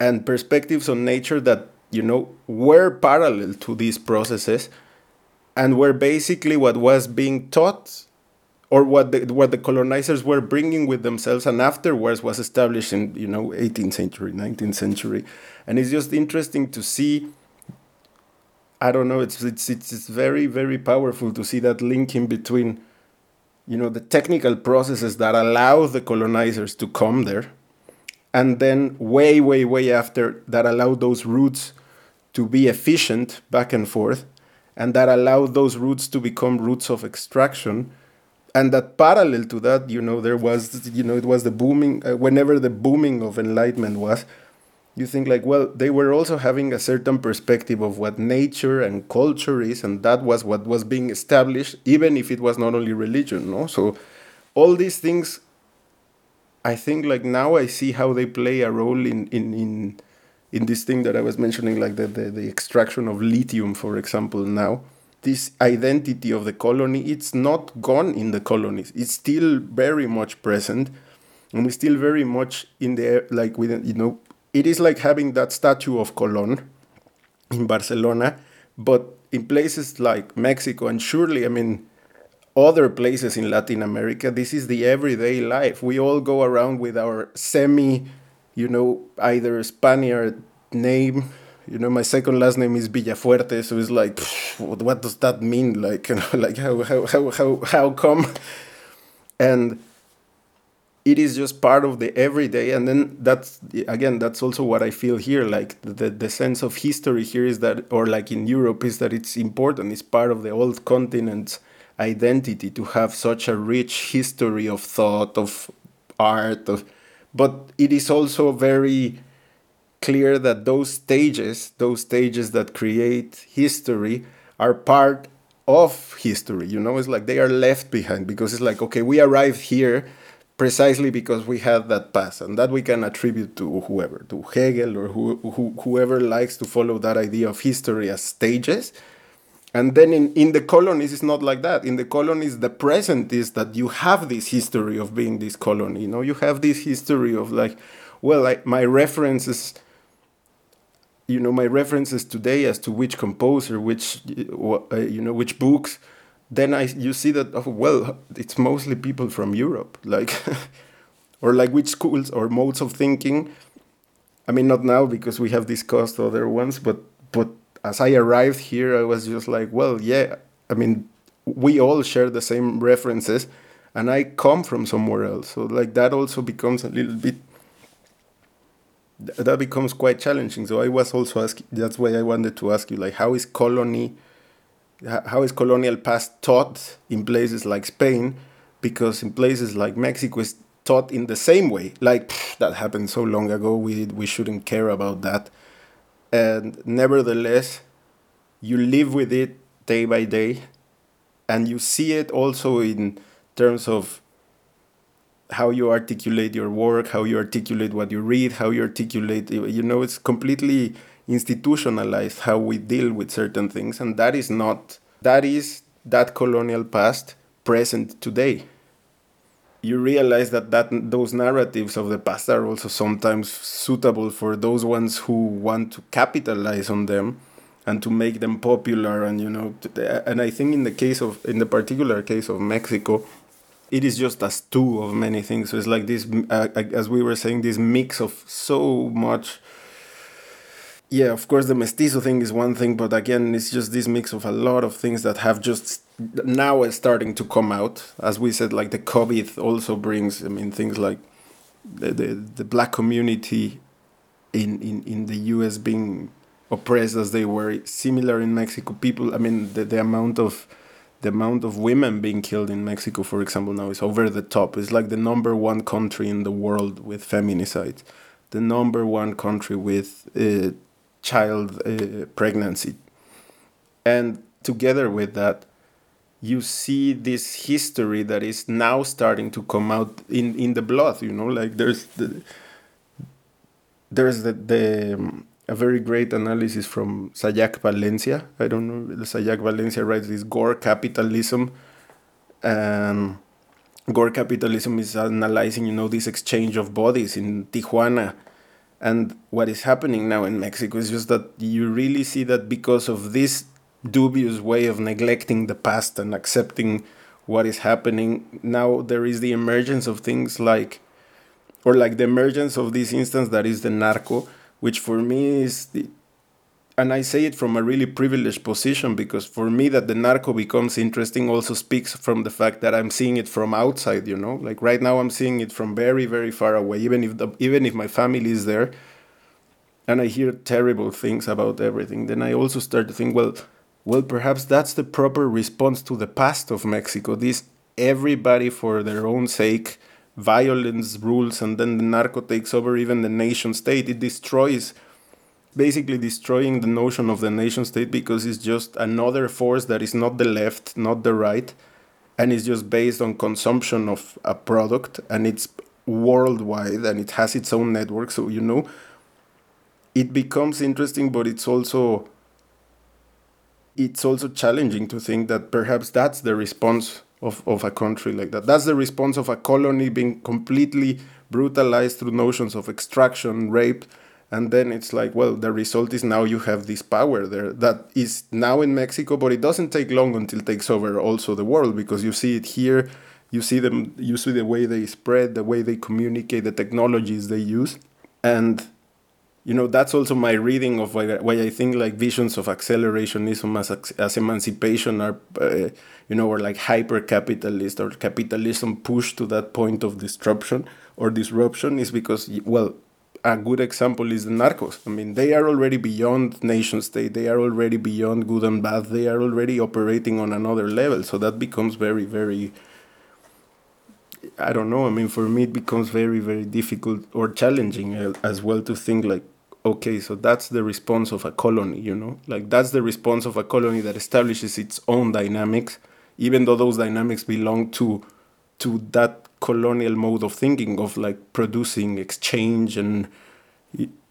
and perspectives on nature that you know were parallel to these processes and were basically what was being taught or what the, what the colonizers were bringing with themselves and afterwards was established in you know 18th century 19th century. And it's just interesting to see i don't know it's it's it's, very very powerful to see that linking between you know the technical processes that allow the colonizers to come there and then way way way after that allowed those routes to be efficient back and forth and that allowed those routes to become routes of extraction and that parallel to that you know there was you know it was the booming uh, whenever the booming of enlightenment was you think like well they were also having a certain perspective of what nature and culture is and that was what was being established even if it was not only religion no so all these things I think like now I see how they play a role in in in in this thing that I was mentioning, like the, the, the extraction of lithium, for example, now. This identity of the colony, it's not gone in the colonies. It's still very much present. And it's still very much in the like with you know, it is like having that statue of Colón in Barcelona, but in places like Mexico and surely I mean other places in Latin America, this is the everyday life. We all go around with our semi, you know, either Spaniard name. You know, my second last name is Villafuerte, so it's like, what does that mean? Like, you know, like how how how how how come? And it is just part of the everyday, and then that's again, that's also what I feel here. Like the the sense of history here is that, or like in Europe, is that it's important. It's part of the old continent's identity to have such a rich history of thought of art of but it is also very clear that those stages those stages that create history are part of history you know it's like they are left behind because it's like okay we arrived here precisely because we had that past and that we can attribute to whoever to hegel or who, who, whoever likes to follow that idea of history as stages and then in, in the colonies, it's not like that. In the colonies, the present is that you have this history of being this colony. You know, you have this history of like, well, like my references, you know, my references today as to which composer, which, uh, you know, which books. Then I you see that oh, well, it's mostly people from Europe, like, or like which schools or modes of thinking. I mean, not now because we have discussed other ones, but but as I arrived here, I was just like, well, yeah, I mean, we all share the same references, and I come from somewhere else. So like that also becomes a little bit that becomes quite challenging. So I was also asking. That's why I wanted to ask you, like, how is colony, how is colonial past taught in places like Spain? Because in places like Mexico, it's taught in the same way. Like pff, that happened so long ago, we we shouldn't care about that and nevertheless you live with it day by day and you see it also in terms of how you articulate your work how you articulate what you read how you articulate you know it's completely institutionalized how we deal with certain things and that is not that is that colonial past present today. You realize that, that those narratives of the past are also sometimes suitable for those ones who want to capitalize on them and to make them popular and you know and i think in the case of in the particular case of mexico it is just a stew of many things. So it's like this uh, as we were saying this mix of so much. Yeah of course the mestizo thing is one thing but again it's just this mix of a lot of things that have just now is starting to come out. As we said like the covid also brings i mean things like the the, the black community in, in in the us being oppressed as they were similar in mexico. People i mean the, the amount of the amount of women being killed in mexico for example now is over the top. It's like the number one country in the world with feminicide the number one country with uh, child uh, pregnancy. And together with that you see this history that is now starting to come out in in the blood you know like there's the there's the, the a very great analysis from Sayak Valencia. I don't know. Sayak Valencia writes this gore capitalism, and gore capitalism is analyzing, you know, this exchange of bodies in Tijuana, and what is happening now in Mexico is just that you really see that because of this dubious way of neglecting the past and accepting what is happening. Now there is the emergence of things like, or like the emergence of this instance that is the narco, which for me is the, and I say it from a really privileged position because for me that the narco becomes interesting also speaks from the fact that I'm seeing it from outside, you know? Like right now I'm seeing it from very very far away even if the, even if my family is there and I hear terrible things about everything, then I also start to think, well, well, perhaps that's the proper response to the past of Mexico. This everybody for their own sake, violence rules, and then the narco takes over even the nation state. It destroys, basically destroying the notion of the nation state because it's just another force that is not the left, not the right, and it's just based on consumption of a product, and it's worldwide and it has its own network. So, you know, it becomes interesting, but it's also it's also challenging to think that perhaps that's the response of, of a country like that. That's the response of a colony being completely brutalized through notions of extraction, rape, and then it's like, well, the result is now you have this power there that is now in Mexico, but it doesn't take long until it takes over also the world because you see it here, you see them, you see the way they spread, the way they communicate, the technologies they use, and you know that's also my reading of why, why I think like visions of accelerationism as as emancipation are uh, you know or like hyper capitalist or capitalism pushed to that point of disruption or disruption is because well a good example is the narcos. I mean they are already beyond nation state. They are already beyond good and bad. They are already operating on another level. So that becomes very very i don't know. I mean for me it becomes very very difficult or challenging uh, as well to think like okay, so that's the response of a colony, you know? Like that's the response of a colony that establishes its own dynamics, even though those dynamics belong to to that colonial mode of thinking of like producing, exchange and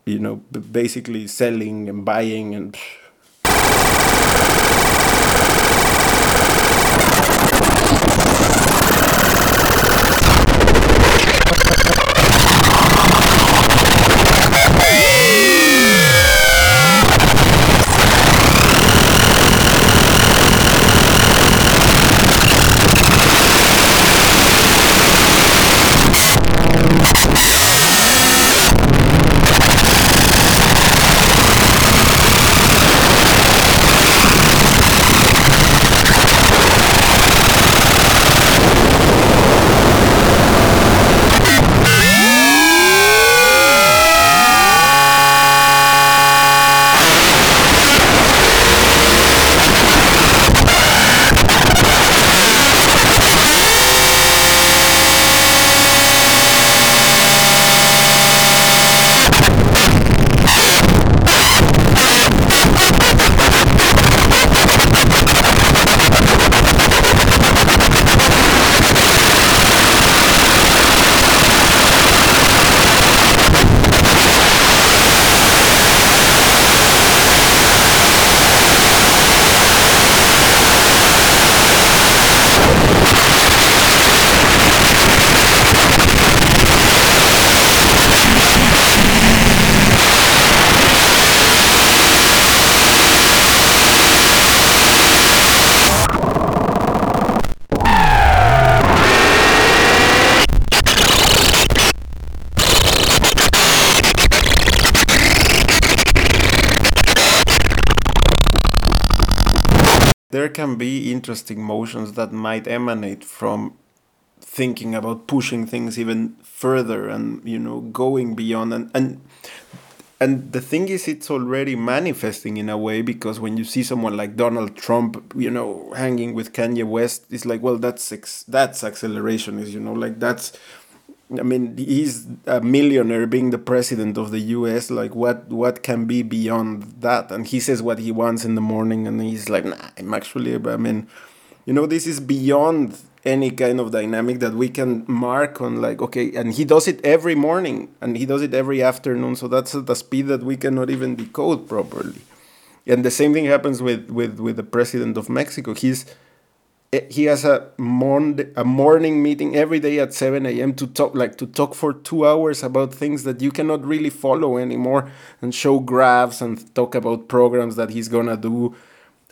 you know, basically selling and buying and there can be interesting motions that might emanate from thinking about pushing things even further and you know going beyond. And and and the thing is it's already manifesting in a way because when you see someone like Donald Trump you know hanging with Kanye West it's like well that's ex- that's acceleration is you know like that's I mean he's a millionaire being the president of the US like what what can be beyond that? And he says what he wants in the morning and he's like nah I'm actually I mean you know this is beyond any kind of dynamic that we can mark on like okay and he does it every morning and he does it every afternoon so that's at a speed that we cannot even decode properly. And the same thing happens with with with the president of mexico. He's he has a morning a morning meeting every day at 7 a.m to talk like to talk for two hours about things that you cannot really follow anymore and show graphs and talk about programs that he's gonna do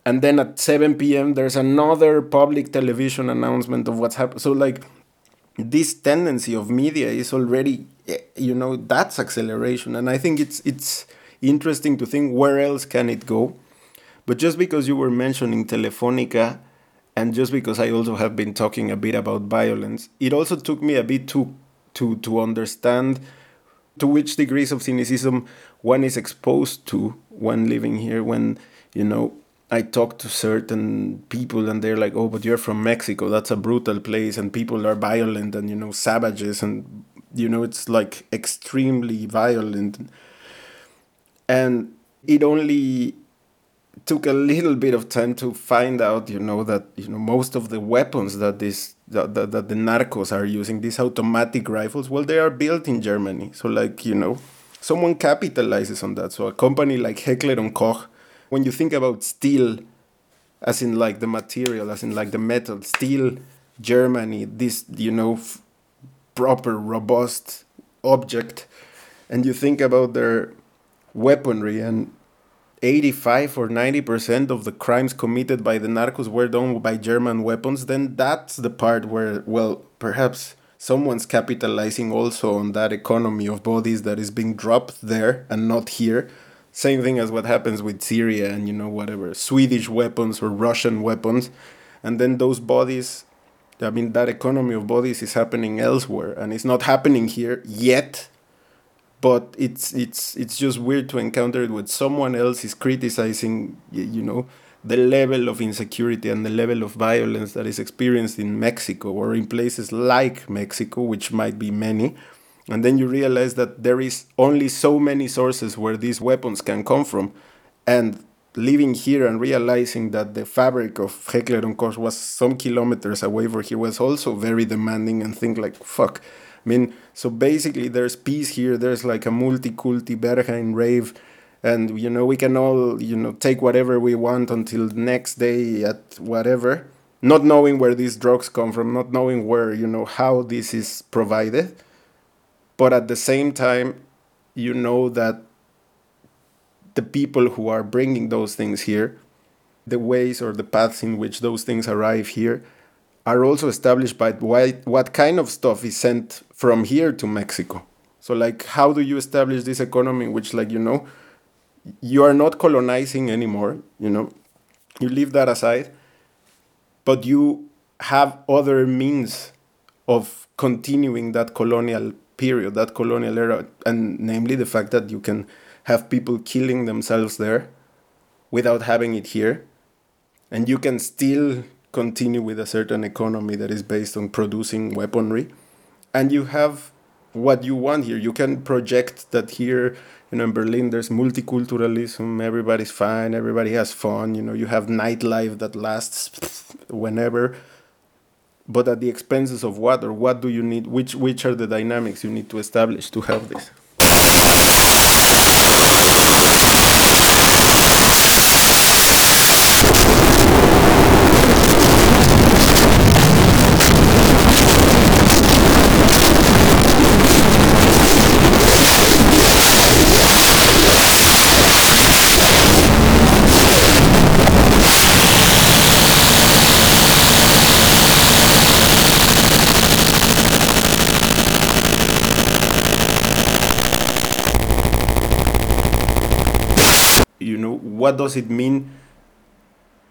and then at 7 p.m. there's another public television announcement of what's happened. So like this tendency of media is already, eh, you know, that's acceleration, and I think it's it's interesting to think where else can it go. But just because you were mentioning Telefonica, and just because I also have been talking a bit about violence, it also took me a bit to to to understand to which degrees of cynicism one is exposed to when living here when you know I talk to certain people and they're like, "Oh, but you're from Mexico. That's a brutal place, and people are violent and you know savages, and you know it's like extremely violent." And it only took a little bit of time to find out, you know, that you know most of the weapons that this that, that, that the narcos are using, these automatic rifles, well, they are built in Germany. So like you know, someone capitalizes on that. So a company like Heckler and Koch when you think about steel as in like the material as in like the metal steel germany this you know f- proper robust object and you think about their weaponry and 85 or 90% of the crimes committed by the narcos were done by german weapons then that's the part where well perhaps someone's capitalizing also on that economy of bodies that is being dropped there and not here same thing as what happens with Syria and you know whatever Swedish weapons or Russian weapons, and then those bodies. I mean that economy of bodies is happening elsewhere, and it's not happening here yet. But it's it's it's just weird to encounter it when someone else is criticizing, you know, the level of insecurity and the level of violence that is experienced in Mexico or in places like Mexico, which might be many. And then you realize that there is only so many sources where these weapons can come from. And living here and realizing that the fabric of Heckler and Koch was some kilometers away from here was also very demanding and think like fuck I mean so basically there's peace here there's like a multi-culti Berghain rave and you know we can all you know take whatever we want until next day at whatever not knowing where these drugs come from not knowing where you know how this is provided. But at the same time you know that the people who are bringing those things here the ways or the paths in which those things arrive here are also established by why, what kind of stuff is sent from here to Mexico. So, like, how do you establish this economy which, like, you know, you are not colonizing anymore, you know, you leave that aside, but you have other means of continuing that colonial period, that colonial era, and namely the fact that you can have people killing themselves there without having it here, and you can still continue with a certain economy that is based on producing weaponry, and you have what you want here. You can project that here, you know, in Berlin there's multiculturalism, everybody's fine, everybody has fun, you know, you have nightlife that lasts whenever. But at the expenses of what or what do you need which which are the dynamics you need to establish to have this what does it mean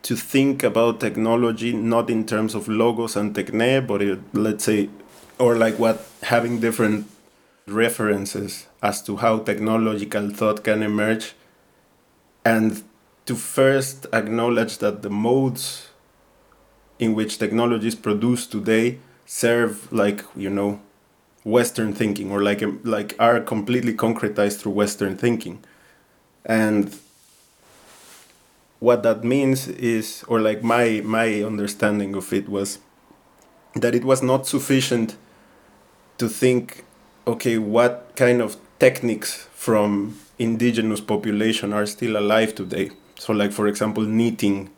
to think about technology not in terms of logos and techne, but it, let's say, or like what having different references as to how technological thought can emerge, and to first acknowledge that the modes in which technology is produced today serve like you know western thinking or like like are completely concretized through western thinking. And what that means is or like my my understanding of it was that it was not sufficient to think okay what kind of techniques from indigenous population are still alive today? So like for example knitting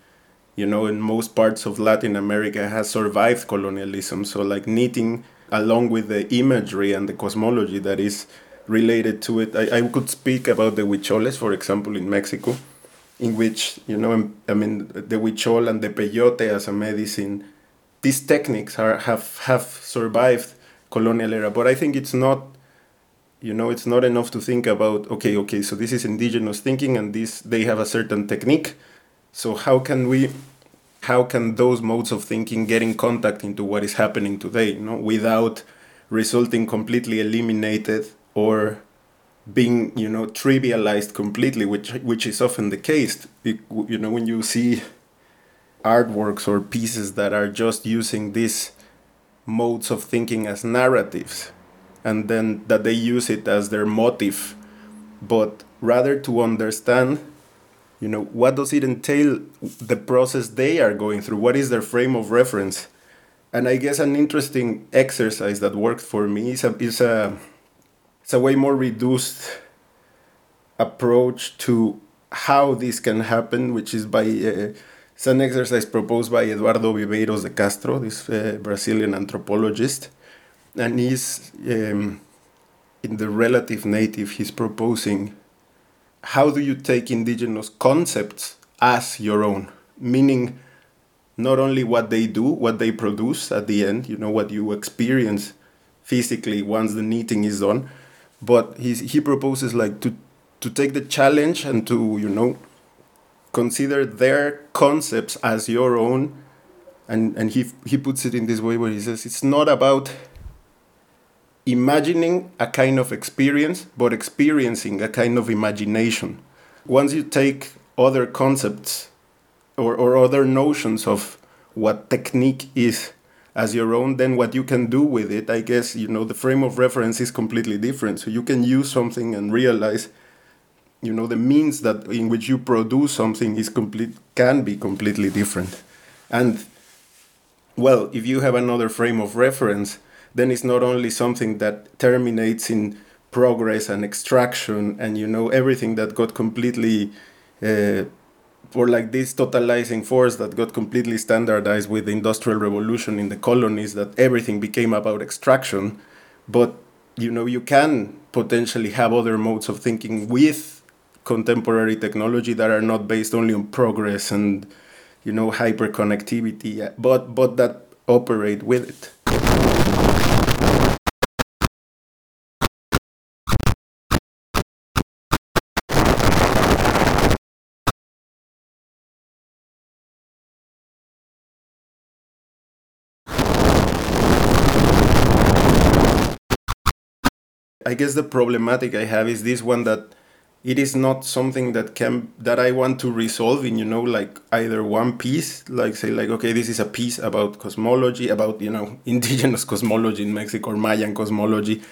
you know in most parts of latin america has survived colonialism. So like knitting along with the imagery and the cosmology that is related to it. I, I could speak about the huicholes for example in mexico in which you know I mean the huichol and the peyote as a medicine, these techniques are have have survived colonial era. But I think it's not, you know, it's not enough to think about okay, okay, so this is indigenous thinking and this they have a certain technique. So how can we how can those modes of thinking get in contact into what is happening today, you know, without resulting completely eliminated or being you know trivialized completely which which is often the case. It, you know when you see artworks or pieces that are just using these modes of thinking as narratives and then that they use it as their motive but rather to understand you know what does it entail the process they are going through what is their frame of reference? And i guess an interesting exercise that worked for me is a, is a it's a way more reduced approach to how this can happen, which is by uh, it's an exercise proposed by Eduardo Viveiros de Castro, this uh, Brazilian anthropologist, and he's um, in the relative native. He's proposing how do you take indigenous concepts as your own, meaning not only what they do, what they produce at the end, you know, what you experience physically once the knitting is done, but he he proposes like to to take the challenge and to you know consider their concepts as your own. And and he he puts it in this way where he says it's not about imagining a kind of experience but experiencing a kind of imagination. Once you take other concepts or, or other notions of what technique is as your own, then what you can do with it, I guess, you know, the frame of reference is completely different. So you can use something and realize, you know, the means that in which you produce something is complete can be completely different. And well, if you have another frame of reference, then it's not only something that terminates in progress and extraction and you know everything that got completely uh, for like this totalizing force that got completely standardized with the industrial revolution in the colonies that everything became about extraction. But you know you can potentially have other modes of thinking with contemporary technology that are not based only on progress and you know hyperconnectivity but but that operate with it I guess the problematic I have is this one that it is not something that can that I want to resolve in you know like either one piece like say like okay this is a piece about cosmology about you know indigenous cosmology in Mexico or Mayan cosmology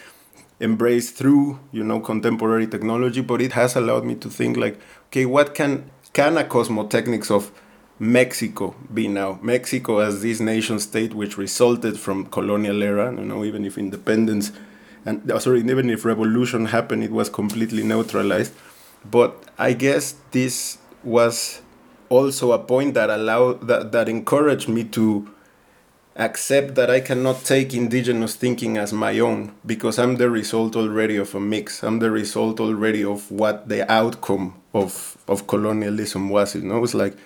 embraced through you know contemporary technology but it has allowed me to think like okay what can can a cosmotechnics of Mexico be now? Mexico as this nation state which resulted from colonial era you know even if independence and uh, sorry, even if revolution happened, it was completely neutralized. But I guess this was also a point that allowed that, that encouraged me to accept that I cannot take indigenous thinking as my own because I'm the result already of a mix. I'm the result already of what the outcome of of colonialism was. You know, it's like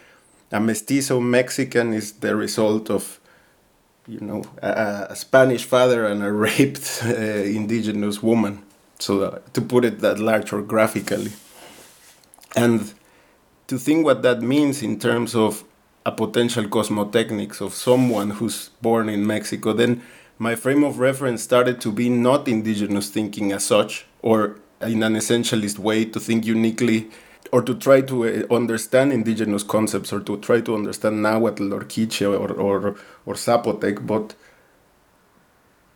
a mestizo Mexican is the result of you know, a, a Spanish father and a raped uh, indigenous woman. So uh, to put it that large or graphically, and to think what that means in terms of a potential cosmotechnics of someone who's born in Mexico, then my frame of reference started to be not indigenous thinking as such, or in an essentialist way to think uniquely or to try to uh, understand indigenous concepts or to try to understand Nahuatl or Quiche or, or, or Zapotec, but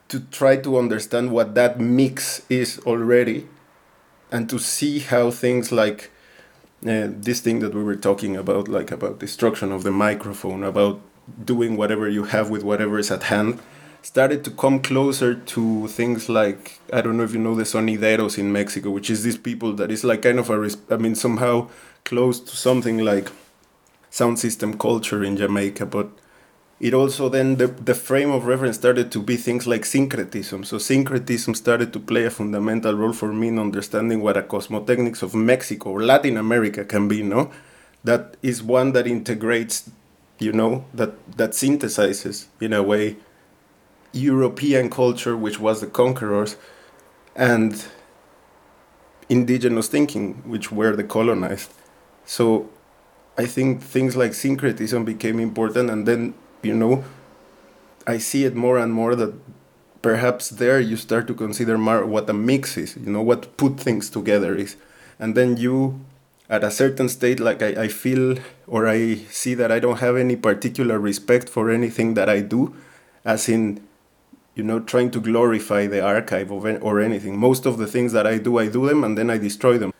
to try to understand what that mix is already and to see how things like uh, this thing that we were talking about, like about destruction of the microphone, about doing whatever you have with whatever is at hand, started to come closer to things like I don't know if you know the sonideros in Mexico, which is these people that is like kind of a I mean somehow close to something like sound system culture in Jamaica, but it also then the, the frame of reference started to be things like syncretism. So syncretism started to play a fundamental role for me in understanding what a cosmotechnics of Mexico or Latin America can be, no? That is one that integrates, you know, that that synthesizes in a way European culture, which was the conquerors, and indigenous thinking, which were the colonized. So I think things like syncretism became important, and then, you know, I see it more and more that perhaps there you start to consider more what a mix is, you know, what put things together is. And then you, at a certain state, like I, I feel or I see that I don't have any particular respect for anything that I do, as in you know trying to glorify the archive of or anything. Most of the things that i do i do them and then i destroy them